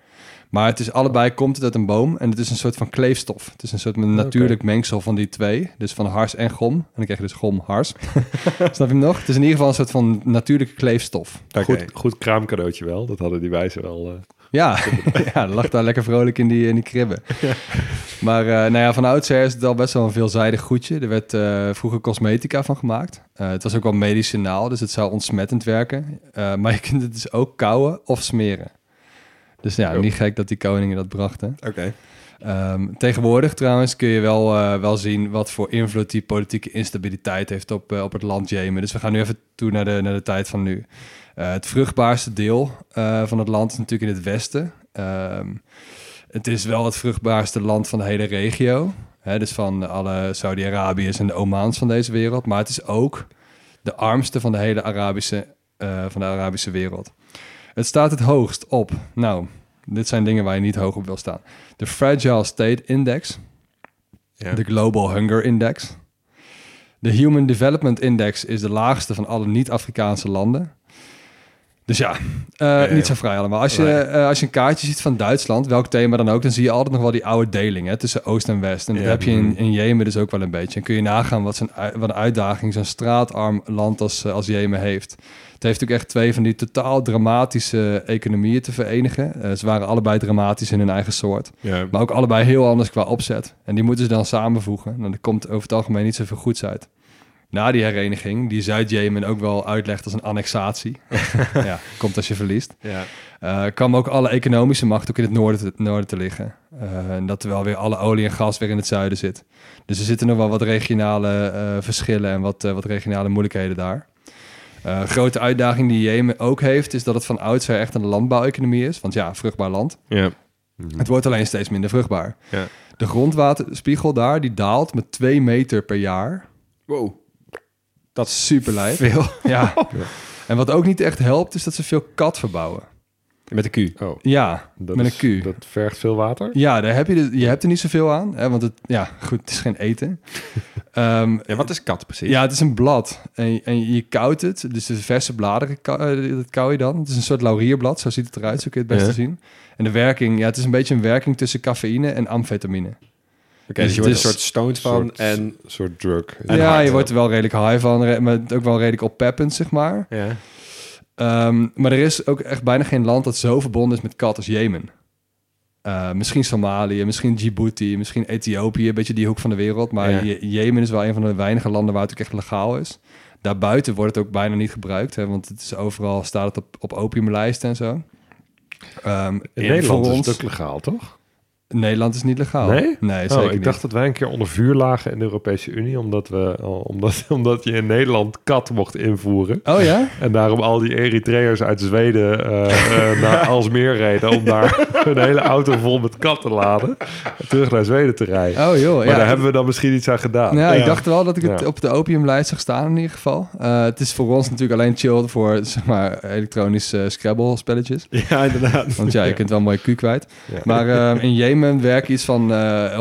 Maar het is allebei, komt het uit een boom en het is een soort van kleefstof. Het is een soort van natuurlijk mengsel van die twee. Dus van hars en gom. En dan krijg je dus gom, hars. Snap je hem nog? Het is in ieder geval een soort van natuurlijke kleefstof. Goed, goed kraamcadeautje wel. Dat hadden die wijzen wel. eh, Ja, ja lag daar lekker vrolijk in die, in die kribben. Maar eh, nou ja, van oudsher is het al best wel een veelzijdig goedje. Er werd eh, vroeger cosmetica van gemaakt. Eh, het was ook wel medicinaal, dus het zou ontsmettend werken. Maar je kunt het dus ook kauwen of smeren. Dus ja, Oh. niet gek dat die koningen dat brachten. Oké. Ehm, tegenwoordig trouwens kun je wel, wel zien wat voor invloed die politieke instabiliteit heeft op, op het land Jemen. Dus we gaan nu even toe naar de, naar de tijd van nu. Eh, het vruchtbaarste deel eh, van het land is natuurlijk in het westen. Ehm, het is wel het vruchtbaarste land van de hele regio. Hè, dus van alle Saudi-Arabiërs en de Omans van deze wereld. Maar het is ook de armste van de hele Arabische, eh, van de Arabische wereld. Het staat het hoogst op. Nou, dit zijn dingen waar je niet hoog op wil staan. De Fragile State Index, Ja. de Global Hunger Index. De Human Development Index is de laagste van alle niet-Afrikaanse landen. Dus ja, eh, ja. niet zo vrij allemaal. Als je, Nee. eh, als je een kaartje ziet van Duitsland, welk thema dan ook, dan zie je altijd nog wel die oude deling hè, tussen Oost en West. En dat Ja. heb je in, in Jemen dus ook wel een beetje. En kun je nagaan wat, zijn, wat een uitdaging zo'n straatarm land als, eh, als Jemen heeft. Het heeft ook echt twee van die totaal dramatische economieën te verenigen. Ze waren allebei dramatisch in hun eigen soort. Ja. Maar ook allebei heel anders qua opzet. En die moeten ze dan samenvoegen. En er komt over het algemeen niet zoveel goeds uit. Na die hereniging, die Zuid-Jemen ook wel uitlegt als een annexatie. ja, komt als je verliest. Ja. eh, kwam ook alle economische macht ook in het noorden te, noorden te liggen. Eh, en dat terwijl weer alle olie en gas weer in het zuiden zit. Dus er zitten nog wel wat regionale eh, verschillen en wat, wat regionale moeilijkheden daar. Grote uitdaging die Jemen ook heeft, is dat het van oudsher echt een landbouweconomie is. Want ja, vruchtbaar land. Ja. Het wordt alleen steeds minder vruchtbaar. Ja. De grondwaterspiegel daar, die daalt met 2 meter per jaar. Wow. Dat is super lijp. Veel. Ja. En wat ook niet echt helpt, is dat ze veel kat verbouwen. Met de Q. Oh, Ja, dat met is- een Q. Dat vergt veel water. Ja, daar heb je, de, je hebt er niet zoveel aan. Hè, want het, ja, goed, het is geen eten. Ehm, Ja, wat is kat precies? ja, het is een blad. En, je- en je koudt het. Dus de verse bladeren eh, dat kauw je dan. Het is een soort laurierblad. Zo ziet het eruit. Zo kun je het best Ja. zien. En de werking, ja, het is een beetje een werking tussen cafeïne en amfetamine. Oké, dus je wordt een soort stoned van soort, en... soort drug. En ja, hard, je wordt er wel redelijk high van, maar ook wel redelijk oppeppend, zeg maar. Ja. Ehm, maar er is ook echt bijna geen land dat zo verbonden is met kat als Jemen. Eh, misschien Somalië, misschien Djibouti, misschien Ethiopië, een beetje die hoek van de wereld. Maar Ja. Je- Jemen is wel een van de weinige landen waar het ook echt legaal is. Daarbuiten wordt het ook bijna niet gebruikt, hè, want het is overal staat het op, op opiumlijsten en zo. Ehm, In en Nederland voor is het ook legaal, toch? Nederland is niet legaal. Nee? Nee, Oh, zeker ik niet. dacht dat wij een keer onder vuur lagen in de Europese Unie, omdat, we, omdat, omdat je in Nederland kat mocht invoeren. Oh ja? En daarom al die Eritreërs uit Zweden eh, eh, naar Alsmeer reden om daar een hele auto vol met kat te laden. En terug naar Zweden te rijden. Oh joh, maar ja. daar hebben we dan misschien iets aan gedaan. Nou, Ja. ik dacht wel dat ik het Ja. op de opiumlijst zag staan in ieder geval. Eh, het is voor ons natuurlijk alleen chill voor zeg maar elektronische Scrabble spelletjes. Ja, inderdaad. Want ja, je kunt wel een mooie Q kwijt. Ja. Maar eh, in Jemen werken iets van eh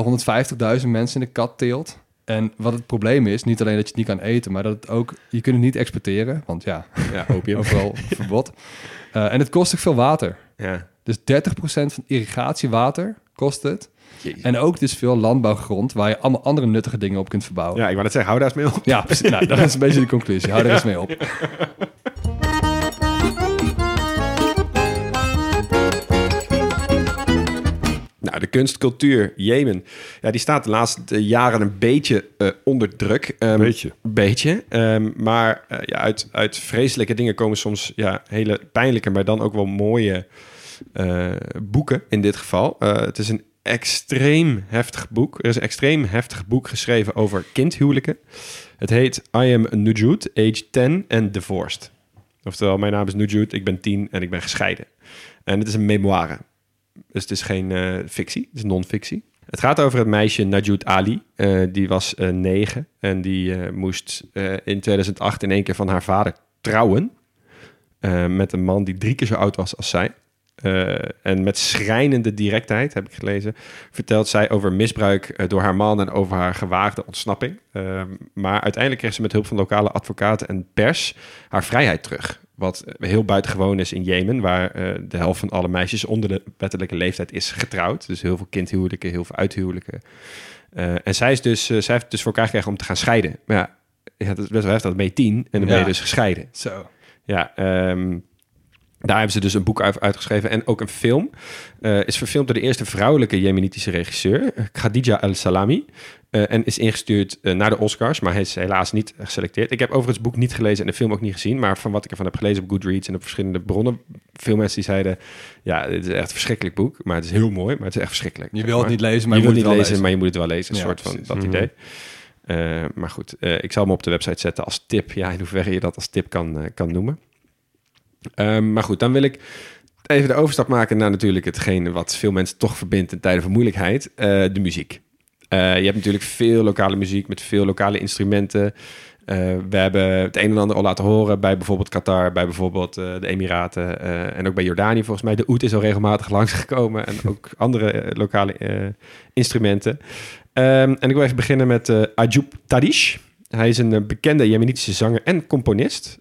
150.000 mensen in de katteelt. En wat het probleem is, niet alleen dat je het niet kan eten, maar dat het ook, je kunt het niet exporteren. Want ja, Ja, opium. overal verbod. Eh, en het kost ook veel water. Ja. Dus 30% van irrigatiewater kost het. Jezus. En ook dus veel landbouwgrond waar je allemaal andere nuttige dingen op kunt verbouwen. ja, ik wou net zeggen, hou daar eens mee op. Ja, precies. Nou, dat is een beetje de conclusie. Hou er eens mee op. de kunstcultuur, Jemen, ja, die staat de laatste jaren een beetje eh, onder druk. Ehm, Beetje. beetje. Ehm, maar eh, ja, uit, uit vreselijke dingen komen soms ja, hele pijnlijke, maar dan ook wel mooie eh, boeken in dit geval. Het is een extreem heftig boek. Er is een extreem heftig boek geschreven over kindhuwelijken. Het heet I am Nujud, age 10 and divorced. Oftewel, mijn naam is Nujud, ik ben 10 en ik ben gescheiden. En het is een memoire. Dus het is geen eh, fictie, het is non-fictie. Het gaat over het meisje Najud Ali. Eh, die was eh, negen en die moest in 2008 in één keer van haar vader trouwen. Met een man die drie keer zo oud was als zij. En met schrijnende directheid, heb ik gelezen, vertelt zij over misbruik door haar man en over haar gewaagde ontsnapping. Maar uiteindelijk kreeg ze met hulp van lokale advocaten en pers haar vrijheid terug. Wat heel buitengewoon is in Jemen, waar eh, de helft van alle meisjes onder de wettelijke leeftijd is getrouwd. Dus heel veel kindhuwelijken, heel veel uithuwelijken. Eh, en zij, is dus, eh, zij heeft dus voor elkaar gekregen om te gaan scheiden. Maar ja, ja dat is best wel heftig, dat ben je tien en dan ben je dus gescheiden. Zo. Ja, ehm, daar hebben ze dus een boek uit- uitgeschreven en ook een film. Is verfilmd door de eerste vrouwelijke Jemenitische regisseur, Khadija Al-Salami. Eh, en is ingestuurd eh, naar de Oscars, maar hij is helaas niet geselecteerd. Ik heb overigens het boek niet gelezen en de film ook niet gezien. Maar van wat ik ervan heb gelezen op Goodreads en op verschillende bronnen... veel mensen die zeiden, ja, dit is echt een verschrikkelijk boek. Maar het is heel mooi, maar het is echt verschrikkelijk. Je wil het niet lezen, maar je moet het niet het lezen, wel maar je moet het wel lezen. Een Ja, soort van precies. dat Mhm. idee. Eh, maar goed, ik zal hem op de website zetten als tip. Ja, in hoeverre je dat als tip kan, kan noemen. Ehm, maar goed, dan wil ik even de overstap maken naar natuurlijk hetgene wat veel mensen toch verbindt in tijden van moeilijkheid. de muziek. Eh, je hebt natuurlijk veel lokale muziek met veel lokale instrumenten. Eh, we hebben het een en ander al laten horen bij bijvoorbeeld Qatar, bij bijvoorbeeld eh, de Emiraten en ook bij Jordanië volgens mij. De oud is al regelmatig langsgekomen en ook andere lokale instrumenten. Ehm, en ik wil even beginnen met Ajoub Tadish. Hij is een bekende Jemenitische zanger en componist.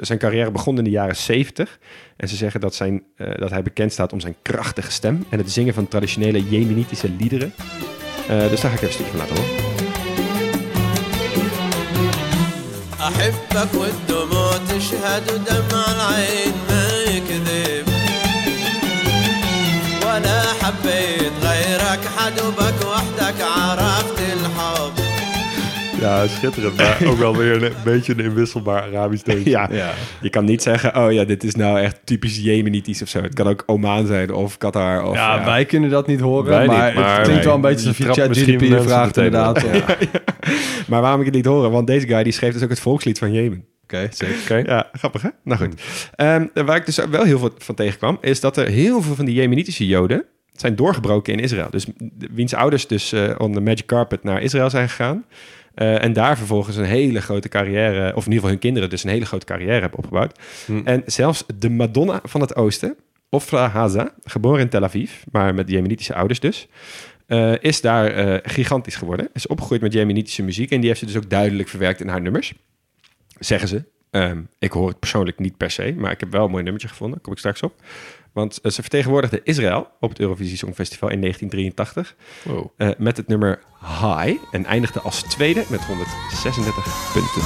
Zijn carrière begon in de jaren 70. En ze zeggen dat, zijn, dat hij bekend staat om zijn krachtige stem en het zingen van traditionele Jemenitische liederen. Eh, dus daar ga ik even een stukje van laten horen. أحبك والدموع تشهد ودمع العين Ja, schitterend. Maar ook wel weer een beetje een inwisselbaar Arabisch deuntje. Ja, Ja. je kan niet zeggen, oh ja, dit is nou echt typisch Jemenitisch of zo. Het kan ook Oman zijn of Qatar. Of, Ja, wij kunnen dat niet horen, Wij niet, maar, maar het klinkt wel een beetje je alsof je trapt chat misschien GDP mensen vraagt inderdaad. Maar waarom ik het niet horen? Want deze guy die schreef dus ook het volkslied van Jemen. Oké, zeker. Oké. Ja, grappig hè? Nou goed. Ehm, waar ik dus wel heel veel van tegenkwam, is dat er heel veel van die Jemenitische Joden zijn doorgebroken in Israël. Dus wiens ouders dus eh on the magic carpet naar Israël zijn gegaan. Eh, en daar vervolgens een hele grote carrière, of in ieder geval hun kinderen dus een hele grote carrière hebben opgebouwd. Hm. En zelfs de Madonna van het Oosten, Ofra Haza, geboren in Tel Aviv, maar met Jemenitische ouders dus, eh, is daar eh, gigantisch geworden. Is opgegroeid met Jemenitische muziek en die heeft ze dus ook duidelijk verwerkt in haar nummers. Zeggen ze. Ehm, ik hoor het persoonlijk niet per se, maar ik heb wel een mooi nummertje gevonden. Daar kom ik straks op. Want eh, ze vertegenwoordigde Israël op het Eurovisie Songfestival in 1983 eh, met het nummer High en eindigde als tweede met 136 punten.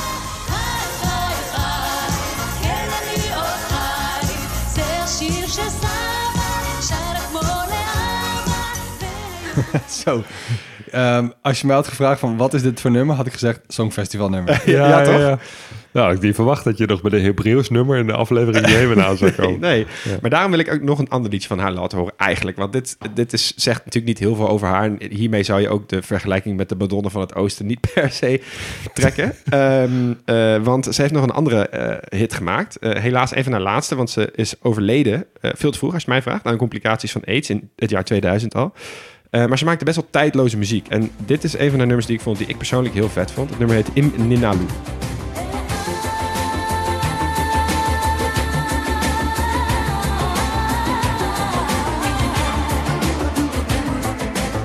Zo. Ehm, als je mij had gevraagd van wat is dit voor nummer, had ik gezegd Songfestival nummer. Ja, toch? Nou, ik niet verwacht dat je nog bij de Hebreeuws nummer in de aflevering Jemen aan zou komen. Nee, maar daarom wil ik ook nog een ander liedje van haar laten horen eigenlijk. Want dit, dit is, zegt natuurlijk niet heel veel over haar. En hiermee zou je ook de vergelijking met de Madonna van het Oosten niet per se trekken. Ehm, eh, want ze heeft nog een andere eh, hit gemaakt. Eh, helaas even haar laatste, want ze is overleden veel te vroeg als je mij vraagt. Aan complicaties van AIDS in het jaar 2000 al. Eh, maar ze maakte best wel tijdloze muziek. En dit is een van de nummers die ik vond, die ik persoonlijk heel vet vond. Het nummer heet Im Ninalu.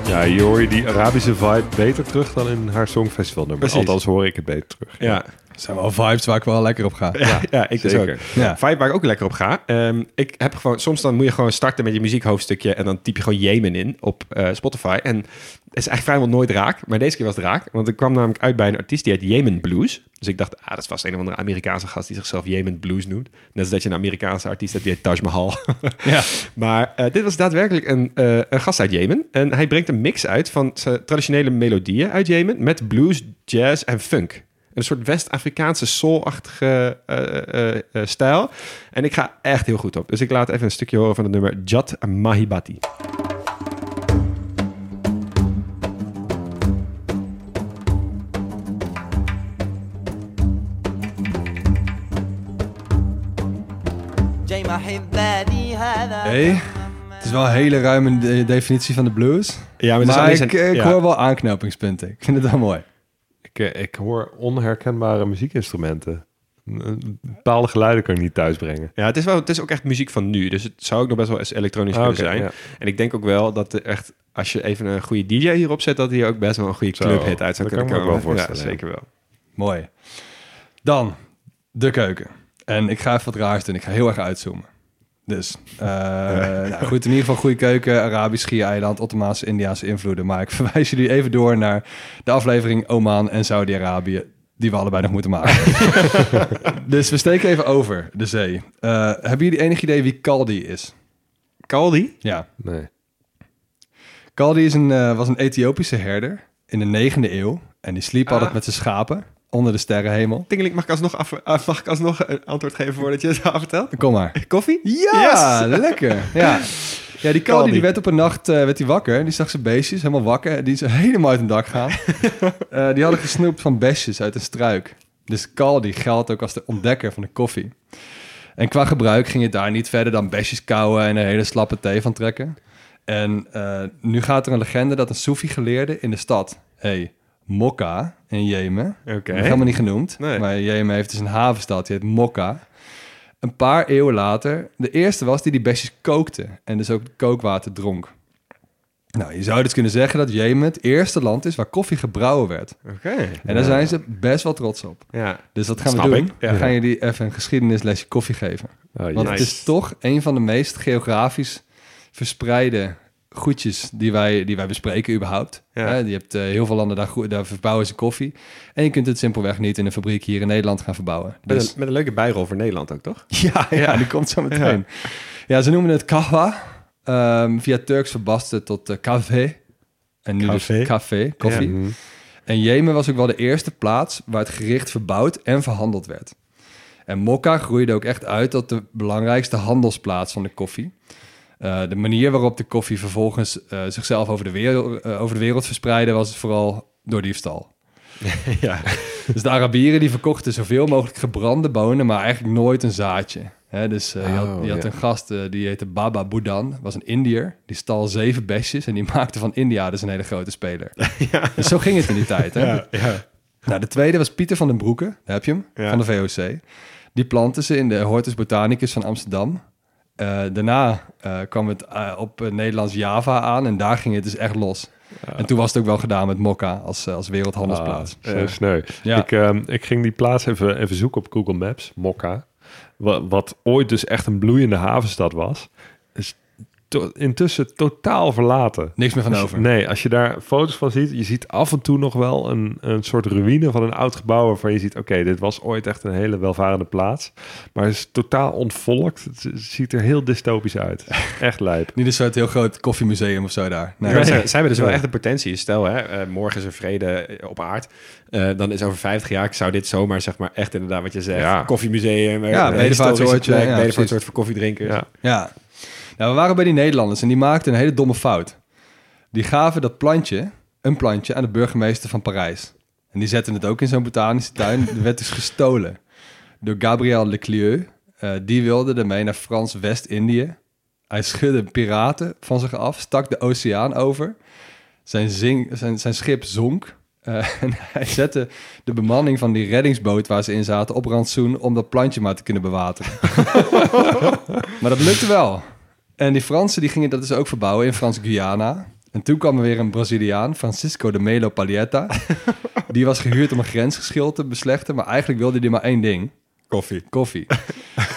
Ja, hier hoor je die Arabische vibe beter terug dan in haar Songfestival nummer. Precies. Althans hoor ik het beter terug. Ja, Dat zijn wel vibes waar ik wel lekker op ga. ja, ja ik dus zeker. ook. Ja. Vibe waar ik ook lekker op ga. Ehm, ik heb gewoon, soms dan moet je gewoon starten met je muziekhoofdstukje en dan typ je gewoon Jemen in op eh, Spotify. En het is eigenlijk vrijwel nooit raak, maar deze keer was het raak. Want ik kwam namelijk uit bij een artiest die heet Jemen Blues. Dus ik dacht, ah, dat is vast een of andere Amerikaanse gast die zichzelf Jemen Blues noemt. Net als dat je een Amerikaanse artiest hebt die heet Taj Mahal. Ja. Maar eh, dit was daadwerkelijk een, eh, een gast uit Jemen. En hij brengt een mix uit van traditionele melodieën uit Jemen met blues, jazz en funk. Een soort West-Afrikaanse soul-achtige eh, eh, eh, stijl. En ik ga echt heel goed op. Dus ik laat even een stukje horen van het nummer Jat Mahibati. Hey, het is wel een hele ruime definitie van de blues. Ja, maar, ik, hoor wel aanknopingspunten. Ik vind het wel mooi. Ik, eh, ik hoor onherkenbare muziekinstrumenten. Bepaalde geluiden kan ik niet thuisbrengen. Ja, het is, wel, het is ook echt muziek van nu. Dus het zou ook nog best wel eens elektronisch Ah, kunnen zijn. ja. En ik denk ook wel dat er echt, als je even een goede DJ hierop zet, dat hij ook best wel een goede clubhit uit zou dat kunnen kan ik me ook komen. wel voorstellen, Ja, ja. zeker wel. Mooi. Dan de keuken. En ik ga even wat raars doen. Ik ga heel erg uitzoomen. Dus, eh, nou goed, in ieder geval goede keuken, Arabisch schiereiland, Ottomaanse, Indiaanse invloeden. Maar ik verwijs jullie even door naar de aflevering Oman en Saudi-Arabië, die we allebei nog moeten maken. dus we steken even over de zee. Eh, hebben jullie enig idee wie Kaldi is? Kaldi? Ja. Nee. Kaldi is een, eh, was een Ethiopische herder in de negende eeuw. En die sliep Ah. altijd met zijn schapen onder de sterrenhemel. Tingeling, mag ik alsnog, af, af- mag ik alsnog een antwoord geven voordat je het vertelt? Kom maar. Koffie? Ja, lekker. Ja. Ja, die Kaldi die werd op een nacht eh, werd die wakker. Die zag zijn beestjes helemaal wakker. Die is helemaal uit een dak gaan. Eh, die hadden gesnoept van besjes uit een struik. Dus Kaldi geldt ook als de ontdekker van de koffie. En qua gebruik ging het daar niet verder dan besjes kauwen en een hele slappe thee van trekken. En eh, nu gaat er een legende dat een Soefi-geleerde in de stad, hey, Mokka in Jemen, Oké. nog helemaal niet genoemd. Nee. Maar Jemen heeft dus een havenstad, die heet Mokka. Een paar eeuwen later, de eerste was die die besjes kookte en dus ook kookwater dronk. Nou, je zou dus kunnen zeggen dat Jemen het eerste land is waar koffie gebrouwen werd. Oké. En daar zijn ze best wel trots op. Ja. Dus dat gaan Snap we doen. ja. Gaan jullie even een geschiedenislesje koffie geven. Oh, Want het is toch een van de meest geografisch verspreide goedjes die wij, die wij bespreken überhaupt. Ja. Je hebt eh, heel veel landen, daar, daar verbouwen ze koffie. En je kunt het simpelweg niet in een fabriek hier in Nederland gaan verbouwen. Met, Dus, een, met een leuke bijrol voor Nederland ook, toch? ja, ja, die komt zo meteen. Ja, ze noemen het kahwa. ehm, via Turks verbasterd tot eh café. En nu Café. dus café, koffie. Mhm. En Jemen was ook wel de eerste plaats waar het gericht verbouwd en verhandeld werd. En Mokka groeide ook echt uit tot de belangrijkste handelsplaats van de koffie. Eh, de manier waarop de koffie vervolgens eh, zichzelf over de, wereld, eh, over de wereld verspreidde was vooral door diefstal. ja. Dus de Arabieren die verkochten zoveel mogelijk gebrande bonen, maar eigenlijk nooit een zaadje. Dus eh, je had, Oh, je had ja. een gast, die heette Baba Boudan, was een Indiër. Die stal zeven besjes en die maakte van India dus een hele grote speler. Dus zo ging het in die tijd. Hè? Ja, ja. Nou, de tweede was Pieter van den Broeke, daar heb je hem, van de VOC. Die planten ze in de Hortus Botanicus van Amsterdam. Eh, daarna eh, kwam het eh, op Nederlands Java aan en daar ging het dus echt los. En toen was het ook wel gedaan met Mokka als, als wereldhandelsplaats. Ah, zo sneu. Ja. Ik, ehm, ik ging die plaats even, even zoeken op Google Maps, Mokka. Wat, wat ooit dus echt een bloeiende havenstad was. Is to- intussen totaal verlaten. Niks meer van Als je- over. Nee, als je daar foto's van ziet, je ziet af en toe nog wel een, een soort ruïne van een oud gebouw waarvan je ziet, oké, dit was ooit echt een hele welvarende plaats, maar het is totaal ontvolkt. Het ziet er heel dystopisch uit. Echt lijp. Niet een soort heel groot koffiemuseum of zo daar. Nee. Ja, zij, zij hebben dus wel Nee. echt de potentie. Stel, hè, eh, morgen is er vrede eh, op aard. Eh, dan is over 50 jaar, zou dit zomaar, zeg maar, echt inderdaad wat je zegt. Ja. Koffiemuseum, Ja, een bedevaartsoordje, historische plek, ja, bedevaartsoord precies. voor koffiedrinkers. Ja. Ja. Nou, we waren bij die Nederlanders en die maakten een hele domme fout. Die gaven dat plantje, een plantje, aan de burgemeester van Parijs. En die zetten het ook in zo'n botanische tuin. Dat werd dus gestolen door Gabriel Leclieu. Eh, die wilde ermee naar Frans West-Indië. Hij schudde piraten van zich af, stak de oceaan over. Zijn, zijn, zijn schip zonk. Eh, en hij zette de bemanning van die reddingsboot waar ze in zaten op rantsoen om dat plantje maar te kunnen bewateren. maar dat lukte wel. En die Fransen die gingen dat dus ook verbouwen in Frans-Guyana. En toen kwam er weer een Braziliaan, Francisco de Melo Palheta. Die was gehuurd om een grensgeschil te beslechten, maar eigenlijk wilde hij maar één ding. Koffie. Koffie.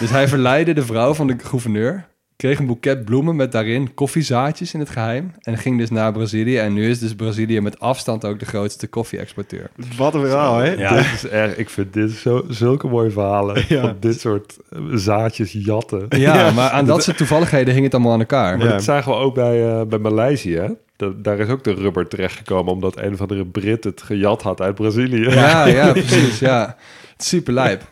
dus hij verleidde de vrouw van de gouverneur, kreeg een boeket bloemen met daarin koffiezaadjes in het geheim en ging dus naar Brazilië. En nu is dus Brazilië met afstand ook de grootste koffie-exporteur. Wat een verhaal, hè? Ja, dit is erg. Ik vind dit zo, zulke mooie verhalen. Ja. Van dit soort eh, zaadjes jatten. Ja, maar aan dat soort toevalligheden hing het allemaal aan elkaar. Maar Ja. dat zagen we ook bij, eh, bij Maleisië. hè? Da- daar is ook de rubber terechtgekomen omdat een van de Brit het gejat had uit Brazilië. Ja, ja, precies. Ja. Super lijp.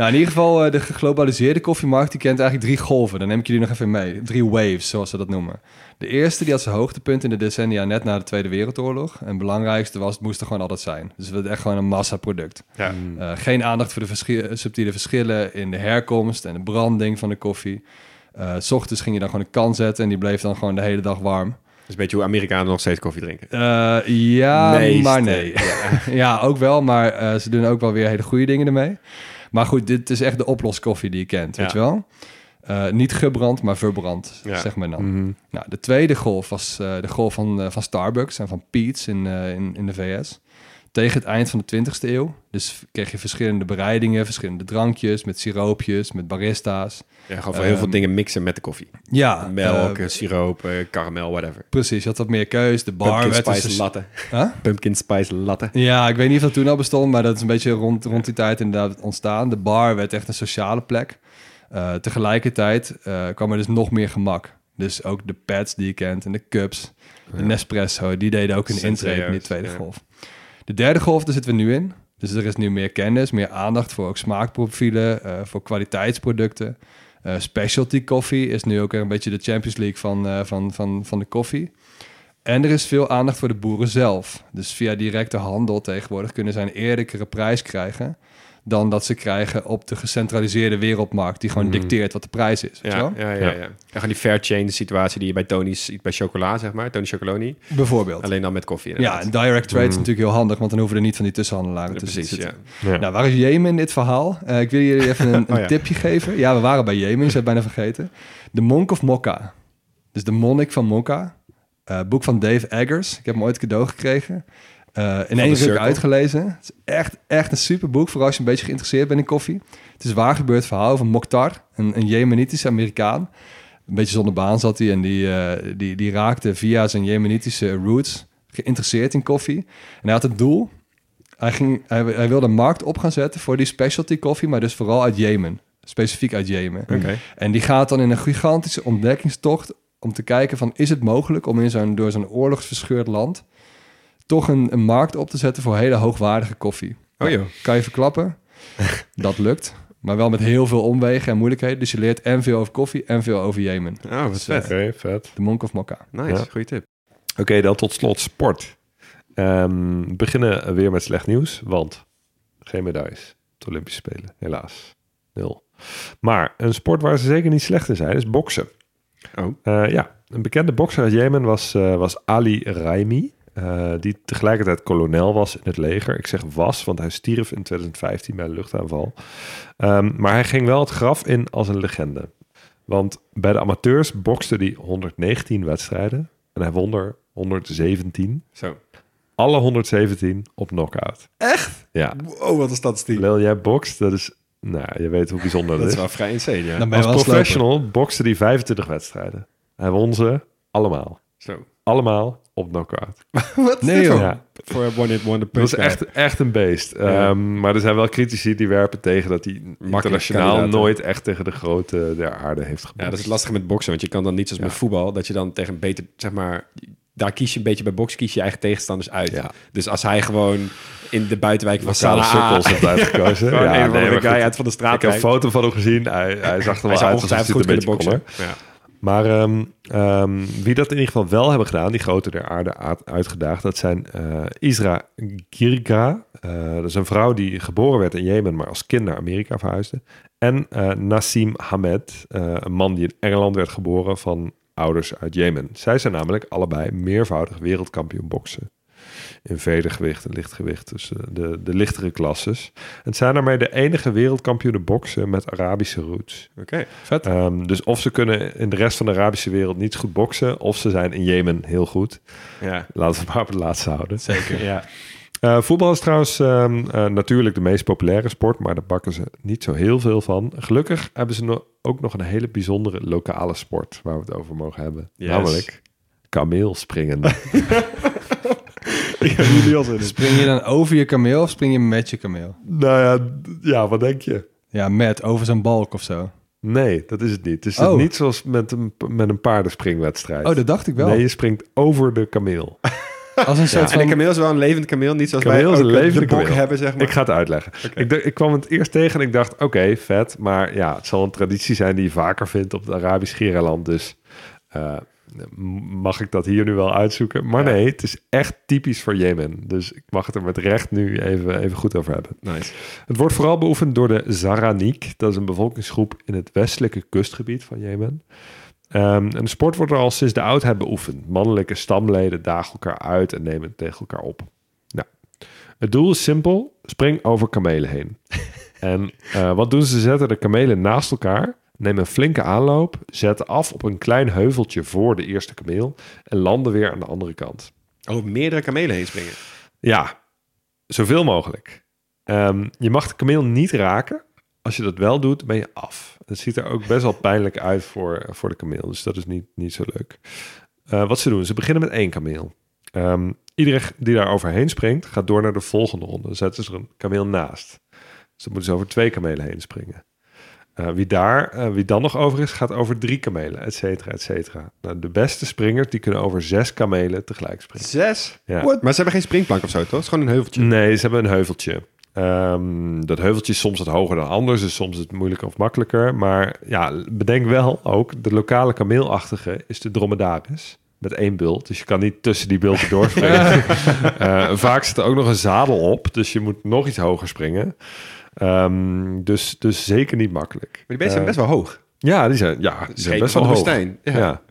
Nou, in ieder geval, eh, de geglobaliseerde koffiemarkt, die kent eigenlijk drie golven. Dan neem ik jullie nog even mee. Drie waves, zoals ze dat noemen. De eerste, die had zijn hoogtepunt in de decennia net na de Tweede Wereldoorlog. En het belangrijkste was, het moest er gewoon altijd zijn. Dus het werd echt gewoon een massaproduct. Ja. Eh, geen aandacht voor de subtiele verschillen in de herkomst en de branding van de koffie. Eh, s ochtends ging je dan gewoon een kan zetten en die bleef dan gewoon de hele dag warm. Dat is een beetje hoe Amerikanen nog steeds koffie drinken. Ja, maar nee. Ja. ook wel, maar ze doen ook wel weer hele goede dingen ermee. Maar goed, dit is echt de oploskoffie die je kent, weet je wel? Eh, niet gebrand, maar verbrand, Ja. zeg maar dan. Mhm. Nou, de tweede golf was eh, de golf van, eh, van Starbucks en van Peet's in, eh, in, in de VS. Tegen het eind van de 20e eeuw. Dus kreeg je verschillende bereidingen, verschillende drankjes met siroopjes, met barista's. Ja, gewoon voor heel veel Ehm, dingen mixen met de koffie. Ja, Melk, eh, siroop, eh, karamel, whatever. precies. Je had wat meer keus. De bar Pumpkin werd spice dus- latte. Huh? Pumpkin spice latte. Ja, ik weet niet of dat toen al bestond, maar dat is een beetje rond, rond die tijd inderdaad ontstaan. De bar werd echt een sociale plek. Eh, tegelijkertijd kwam er dus nog meer gemak. Dus ook de pads die je kent en de cups, de Nespresso, die deden ook een intrede in die tweede ja. golf. De derde golf, daar zitten we nu in. Dus er is nu meer kennis, meer aandacht voor ook smaakprofielen, eh, voor kwaliteitsproducten. Eh, specialty koffie is nu ook een beetje de Champions League van, eh, van, van, van de koffie. En er is veel aandacht voor de boeren zelf. Dus via directe handel tegenwoordig kunnen zij een eerlijkere prijs krijgen dan dat ze krijgen op de gecentraliseerde wereldmarkt die gewoon Mhm. dicteert wat de prijs is. Ja, ja, ja, ja. ja. gewoon die fair chain situatie die je bij Tony's ziet bij chocola, zeg maar. Tony Chocoloni. Bijvoorbeeld. Alleen dan met koffie Ja, en direct trade is Mhm. natuurlijk heel handig, want dan hoeven er niet van die tussenhandelaren Ja, tussen te precies, zitten. ja. Ja. Nou, waar is Jemen in dit verhaal? Eh, ik wil jullie even een, een Oh ja. tipje geven. Ja, we waren bij Jemen, ik heb het bijna vergeten. The Monk of Mokka. Dus de monnik van Mokka. Eh, boek van Dave Eggers. Ik heb hem ooit cadeau gekregen. Eh, in één ruk uitgelezen. Het is echt, echt een super boek, vooral als je een beetje geïnteresseerd bent in koffie. Het is waar gebeurd verhaal van Mokhtar, een, een Jemenitische Amerikaan. Een beetje zonder baan zat hij en die, eh, die, die raakte via zijn Jemenitische roots geïnteresseerd in koffie. En hij had het doel, hij, ging, hij, hij wilde een markt op gaan zetten voor die specialty koffie, maar dus vooral uit Jemen. Specifiek uit Jemen. Oké. En die gaat dan in een gigantische ontdekkingstocht om te kijken van... is het mogelijk om in zo'n door zo'n oorlogsverscheurd land... toch een, een markt op te zetten voor hele hoogwaardige koffie. Oh joh. Kan je verklappen? dat lukt. Maar wel met heel veel omwegen en moeilijkheden. Dus je leert en veel over koffie en veel over Jemen. Oh, wat Dus, vet. Oké, vet. De Monk of Mokka. Nice, Ja. goede tip. Oké, dan tot slot sport. Ehm, we beginnen weer met slecht nieuws, want geen medailles de Olympische Spelen, helaas. Nul. Maar een sport waar ze zeker niet slecht in zijn, is boksen. Oh. Eh, ja, een bekende bokser uit Jemen was, eh, was Ali Raimi, eh, die tegelijkertijd kolonel was in het leger. Ik zeg was, want hij stierf in 2015 bij een luchtaanval. Ehm, maar hij ging wel het graf in als een legende. Want bij de amateurs bokste hij 119 wedstrijden en hij won er 117. Zo. Alle 117 op knockout. Echt? Ja. Wow, wat een statistiek. Lil, jij bokst, dat is... Nou, je weet hoe bijzonder dat, Dat is is. wel vrij insane, ja. Dan Als professional bokste hij 25 wedstrijden. Hij won ze allemaal. Zo. Allemaal op knockout. Wat Nee, joh. Ja, Voor een one-hit wonder dat was echt, echt een beest. Ehm, maar er zijn wel critici die werpen tegen dat hij internationaal nooit echt tegen de grote der aarde heeft gebokst. Ja, dat is lastig met boksen, want je kan dan niet zoals Ja. met voetbal, dat je dan tegen een beter, zeg maar, daar kies je een beetje bij boksen, kies je je eigen tegenstanders uit. Ja. Dus als hij gewoon in de buitenwijk van Sanaa cirkels heeft uitgekozen. Ja, nee, guy uit van de straat Ik heb een foto van hem gezien. Hij, hij zag er wel uit hij het goed een beetje boksen. Ja. Maar ehm, ehm, wie dat in ieder geval wel hebben gedaan, die grote der aarde uitgedaagd, dat zijn eh, Isra Girga. Eh, dat is een vrouw die geboren werd in Jemen, maar als kind naar Amerika verhuisde. En eh, Nassim Hamed, een man die in Engeland werd geboren van ouders uit Jemen. Zij zijn namelijk allebei meervoudig wereldkampioen boksen. In vedergewicht en lichtgewicht, dus eh, de, de lichtere klasses. En zijn daarmee de enige wereldkampioenen boksen met Arabische roots. Oké. Vet. Ehm, dus of ze kunnen in de rest van de Arabische wereld niet goed boksen, of ze zijn in Jemen heel goed. Ja. Laten we het maar op het laatste houden. Zeker. Ja. Eh, voetbal is trouwens ehm, eh, natuurlijk de meest populaire sport, maar daar bakken ze niet zo heel veel van. Gelukkig hebben ze no- ook nog een hele bijzondere lokale sport waar we het over mogen hebben. Yes. Namelijk kameelspringen. Spring je dan over je kameel of spring je met je kameel? nou ja, ja, wat denk je? Ja, met, over zijn balk of zo. Nee, dat is het niet. Het is Oh. niet zoals met een, met een paardenspringwedstrijd. Oh, dat dacht ik wel. Nee, je springt over de kameel. Als een soort En de van... kameel is wel een levend kameel, niet zoals Kameel wij is een levende de bok kameel. hebben, zeg maar. Ik ga het uitleggen. Ik, ik kwam het eerst tegen en ik dacht, oké, vet. Maar ja, het zal een traditie zijn die je vaker vindt op het Arabisch Giereiland. Dus eh, mag ik dat hier nu wel uitzoeken? Maar nee, het is echt typisch voor Jemen. Dus ik mag het er met recht nu even, even goed over hebben. Nice. Het wordt vooral beoefend door de Zaraniek. Dat is een bevolkingsgroep in het westelijke kustgebied van Jemen. Ehm, en de sport wordt er al sinds de oudheid beoefend. Mannelijke stamleden dagen elkaar uit en nemen het tegen elkaar op. Nou, het doel is simpel. Spring over kamelen heen. en eh, wat doen ze? Ze zetten de kamelen naast elkaar. Nemen een flinke aanloop. Zetten af op een klein heuveltje voor de eerste kameel. En landen weer aan de andere kant. Over meerdere kamelen heen springen. Ja, zoveel mogelijk. Ehm, je mag de kameel niet raken. Als je dat wel doet, ben je af. Het ziet er ook best wel pijnlijk uit voor, voor de kameel. Dus dat is niet, niet zo leuk. Eh, wat ze doen, ze beginnen met één kameel. Ehm, iedereen die daar overheen springt, gaat door naar de volgende ronde. Dan zetten ze er een kameel naast. Dus dan moeten ze over twee kamelen heen springen. Eh, wie, daar, eh, wie dan nog over is, gaat over drie kamelen, et cetera, et cetera. Nou, de beste springers, die kunnen over zes kamelen tegelijk springen. Zes? Ja. What? Maar ze hebben geen springplank of zo, toch? Het is gewoon een heuveltje. Nee, ze hebben een heuveltje. Ehm, dat heuveltje is soms wat hoger dan anders, dus soms is het moeilijker of makkelijker. Maar ja, bedenk wel ook, de lokale kameelachtige is de dromedaris. Met één bult, dus je kan niet tussen die bulten doorspringen. Eh, vaak zit er ook nog een zadel op, dus je moet nog iets hoger springen. Ehm, dus, dus zeker niet makkelijk. Maar die beesten zijn Eh, best wel hoog. Ja, die zijn, ja, die zijn best wel hoog. woestijn. Ja. Ja.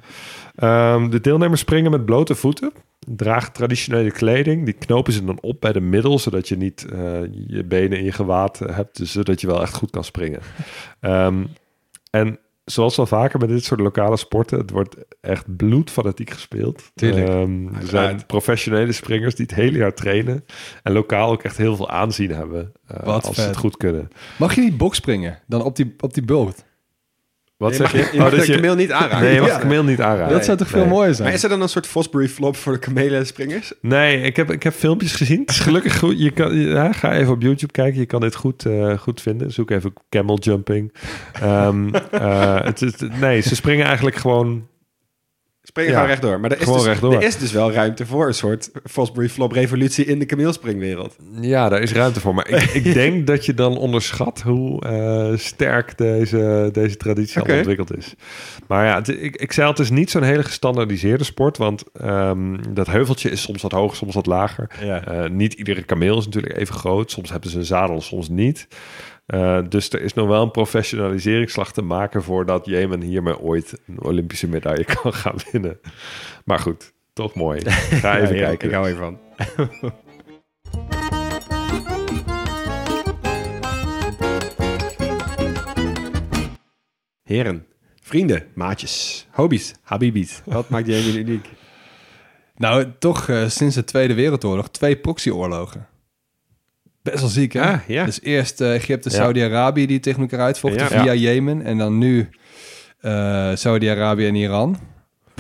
Ehm, de deelnemers springen met blote voeten, dragen traditionele kleding. Die knopen ze dan op bij de middel, zodat je niet eh, je benen in je gewaad hebt, dus zodat je wel echt goed kan springen. Ehm, en zoals wel vaker met dit soort lokale sporten, het wordt echt bloedfanatiek gespeeld. Tuurlijk. Ehm, er zijn professionele springers die het hele jaar trainen en lokaal ook echt heel veel aanzien hebben eh, als ze het goed kunnen. Mag je niet bokspringen? Dan op die, op die bult? Wat Je zeg je? je, je mag Oh, dat de kameel niet aanraken. Nee, je mag Ja. de kameel niet aanraken. dat zou toch veel mooier zijn? Maar is er dan een soort Fosbury flop voor de kamelenspringers? Nee, ik heb, ik heb filmpjes gezien. Het is gelukkig goed. Je kan, ja, ga even op YouTube kijken. Je kan dit goed, eh, goed vinden. Zoek even camel jumping. Ehm, eh, het, is- nee, ze springen eigenlijk gewoon... Springen gewoon rechtdoor. Maar er is, dus, rechtdoor. er is dus wel ruimte voor een soort Fosbury flop revolutie in de kameelspringwereld. Ja, daar is ruimte voor. Maar ik, ik denk dat je dan onderschat hoe eh, sterk deze, deze traditie al ontwikkeld is. Maar ja, het, ik, ik zei al, het is niet zo'n hele gestandaardiseerde sport. Want ehm, dat heuveltje is soms wat hoger, soms wat lager. Ja. Eh, niet iedere kameel is natuurlijk even groot. Soms hebben ze een zadel, soms niet. Eh, dus er is nog wel een professionaliseringsslag te maken voordat Jemen hiermee ooit een Olympische medaille kan gaan winnen. Maar goed, toch mooi. Ga even Ja, kijken. Ik hou even van. Heren, vrienden, maatjes, hobby's, habibis. Wat maakt Jemen uniek? Nou, toch eh, sinds de Tweede Wereldoorlog twee proxyoorlogen. Best wel ziek, hè? Ja. Dus eerst eh, Egypte, Ja. Saudi-Arabië die tegen elkaar uitvochten Ja. via Jemen. En dan nu eh, Saudi-Arabië en Iran.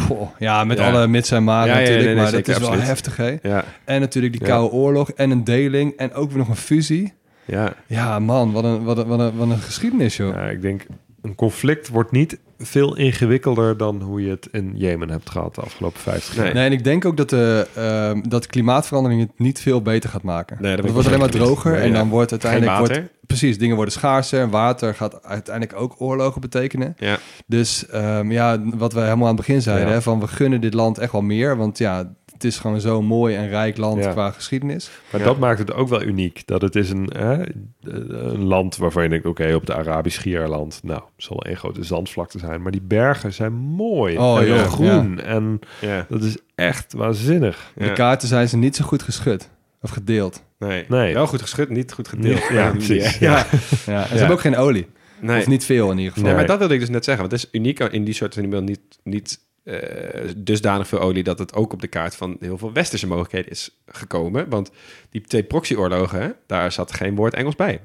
Goh, ja, met Ja. alle mits en maren Ja, ja, natuurlijk, nee, nee, maar dat is wel heftig, hè? Ja, En natuurlijk die Ja. Koude Oorlog en een deling en ook weer nog een fusie. ja. Ja, man, wat een, wat een, wat een, wat een geschiedenis, joh. Ja, ik denk, een conflict wordt niet veel ingewikkelder dan hoe je het in Jemen hebt gehad de afgelopen 50 jaar. Nee. Nee, en ik denk ook dat, de, ehm, dat klimaatverandering het niet veel beter gaat maken. Nee, ben het wordt alleen maar droger Nee, en ja. dan wordt Geen uiteindelijk... water. Wordt, precies, dingen worden schaarser en water gaat uiteindelijk ook oorlogen betekenen. Ja. Dus ehm, ja, wat we helemaal aan het begin zeiden, Ja. hè, van we gunnen dit land echt wel meer, want ja, het is gewoon zo'n mooi en rijk land Ja. qua geschiedenis. Maar Ja. dat maakt het ook wel uniek. Dat het is een, hè, een land waarvan je denkt... oké, op de Arabisch Schiereiland... nou, het zal één grote zandvlakte zijn... maar die bergen zijn mooi Oh, en ja. groen. En Ja. dat is echt waanzinnig. De kaarten zijn ze niet zo goed geschud of gedeeld. Nee. Nee. Wel goed geschud, niet goed gedeeld. Ja, precies. Ja. Ja, en ze hebben ook geen olie. Nee. Of niet veel in ieder geval. Nee, maar dat wilde ik dus net zeggen. Want het is uniek in die soort van niet, niet eh, dusdanig veel olie... dat het ook op de kaart van heel veel westerse mogelijkheden is gekomen. Want die twee proxyoorlogen, hè, daar zat geen woord Engels bij.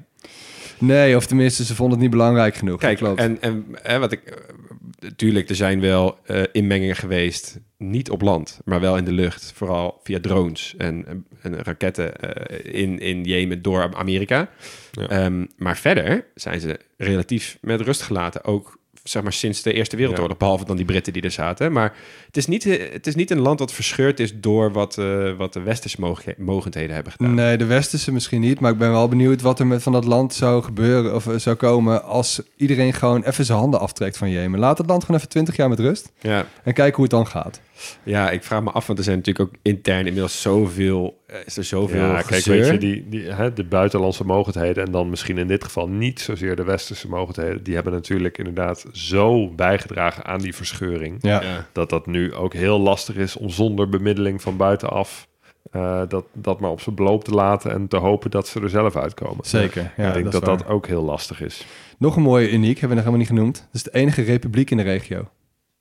Nee, of tenminste, ze vonden het niet belangrijk genoeg. Kijk, klopt. en, en hè, wat ik... Natuurlijk, er zijn wel eh, inmengingen geweest, niet op land, maar wel in de lucht. Vooral via drones en, en, en raketten eh, in, in Jemen door Amerika. Ja. Ehm, maar verder zijn ze relatief met rust gelaten, ook zeg maar sinds de Eerste Wereldoorlog, behalve dan die Britten die er zaten. Maar het is niet, eh, het is niet een land dat verscheurd is door wat, eh, wat de westerse mogendheden hebben gedaan. Nee, de westerse misschien niet, maar ik ben wel benieuwd wat er met van dat land zou gebeuren of eh, zou komen als iedereen gewoon even zijn handen aftrekt van Jemen. Laat het land gewoon even 20 jaar met rust Ja. en kijk hoe het dan gaat. ja, ik vraag me af, want er zijn natuurlijk ook intern inmiddels zoveel, is er zoveel Ja, kijk, gezeur. weet je, die, die, hè, de buitenlandse mogendheden... en dan misschien in dit geval niet zozeer de westerse mogendheden... die hebben natuurlijk inderdaad zo bijgedragen aan die verscheuring... Ja, Ja. dat dat nu ook heel lastig is om zonder bemiddeling van buitenaf... eh, dat, dat maar op zijn beloop te laten en te hopen dat ze er zelf uitkomen. zeker. Ja, ik denk dat dat ook heel lastig is. Nog een mooie uniek, hebben we nog helemaal niet genoemd. Het is de enige republiek in de regio.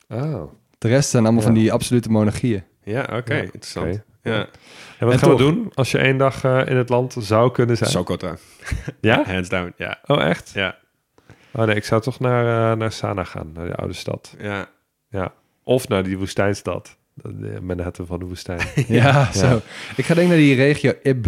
Oh, De rest zijn allemaal Ja. van die absolute monarchieën. Ja, oké, Ja, interessant. Ja. En wat En gaan we doen als je één dag eh, in het land zou kunnen zijn? Sokotra, Ja? hands down. Ja, Oh, echt? ja, Oh nee, ik zou toch naar, eh, naar Sana gaan, naar de oude stad. ja. Ja. Of naar die woestijnstad. De Manhattan van de woestijn. Ja, zo. Ik ga denk naar die regio Ib,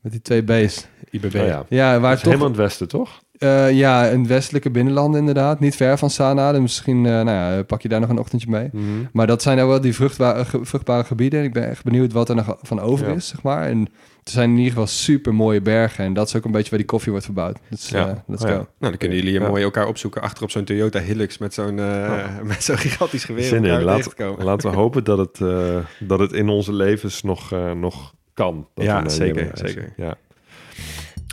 met die twee B's. IBB. Oh ja. Ja, Dat waar is toch... helemaal in het westen, toch? Eh, ja, een westelijke binnenland inderdaad. Niet ver van Sanaa. Dus misschien eh, nou ja, pak je daar nog een ochtendje mee. Maar dat zijn nou wel die vruchtbare, ge- vruchtbare gebieden. En ik ben echt benieuwd wat er nog van over Ja. is, zeg maar. En er zijn in ieder geval super mooie bergen. En dat is ook een beetje waar die koffie wordt verbouwd. Dus Ja. eh, let's Oh ja. go. Nou, dan kunnen jullie hier Ja. mooi elkaar opzoeken achter op zo'n Toyota Hilux met zo'n eh, met zo'n gigantisch geweer. Zin in. Laat-. Laten we hopen dat het, eh, dat het in onze levens nog, eh, nog kan. Dat Ja, zeker, zeker. Ja.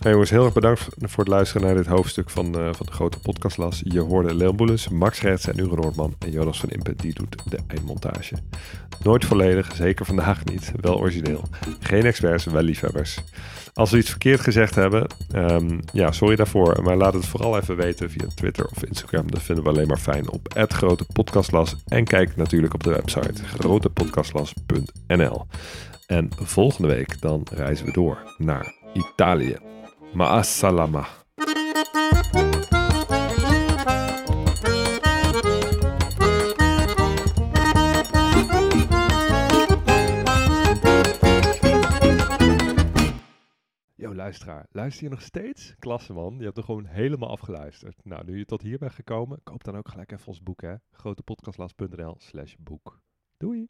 Jongens, heel erg bedankt voor- het luisteren naar dit hoofdstuk van, eh, van de grote podcastlas. Je hoorde Leon Boelens, Max Gertsen en Ugo Noordman en Jonas van Impe, die doet de eindmontage. Nooit volledig, zeker vandaag niet, wel origineel. Geen experts, wel liefhebbers. Als we iets verkeerd gezegd hebben, ehm, ja, sorry daarvoor. Maar laat het vooral even weten via Twitter of Instagram. Dat vinden we alleen maar fijn op Grote Podcastlas. En kijk natuurlijk op de website grotepodcastlas.nl. En volgende week dan reizen we door naar Italië. Ma'assalama. Yo, luisteraar. Luister je nog steeds? Klasse man, je hebt er gewoon helemaal afgeluisterd. Nou, nu je tot hier bent gekomen, koop dan ook gelijk even ons boek hè. grotepodcastlas.nl slash boek. Doei!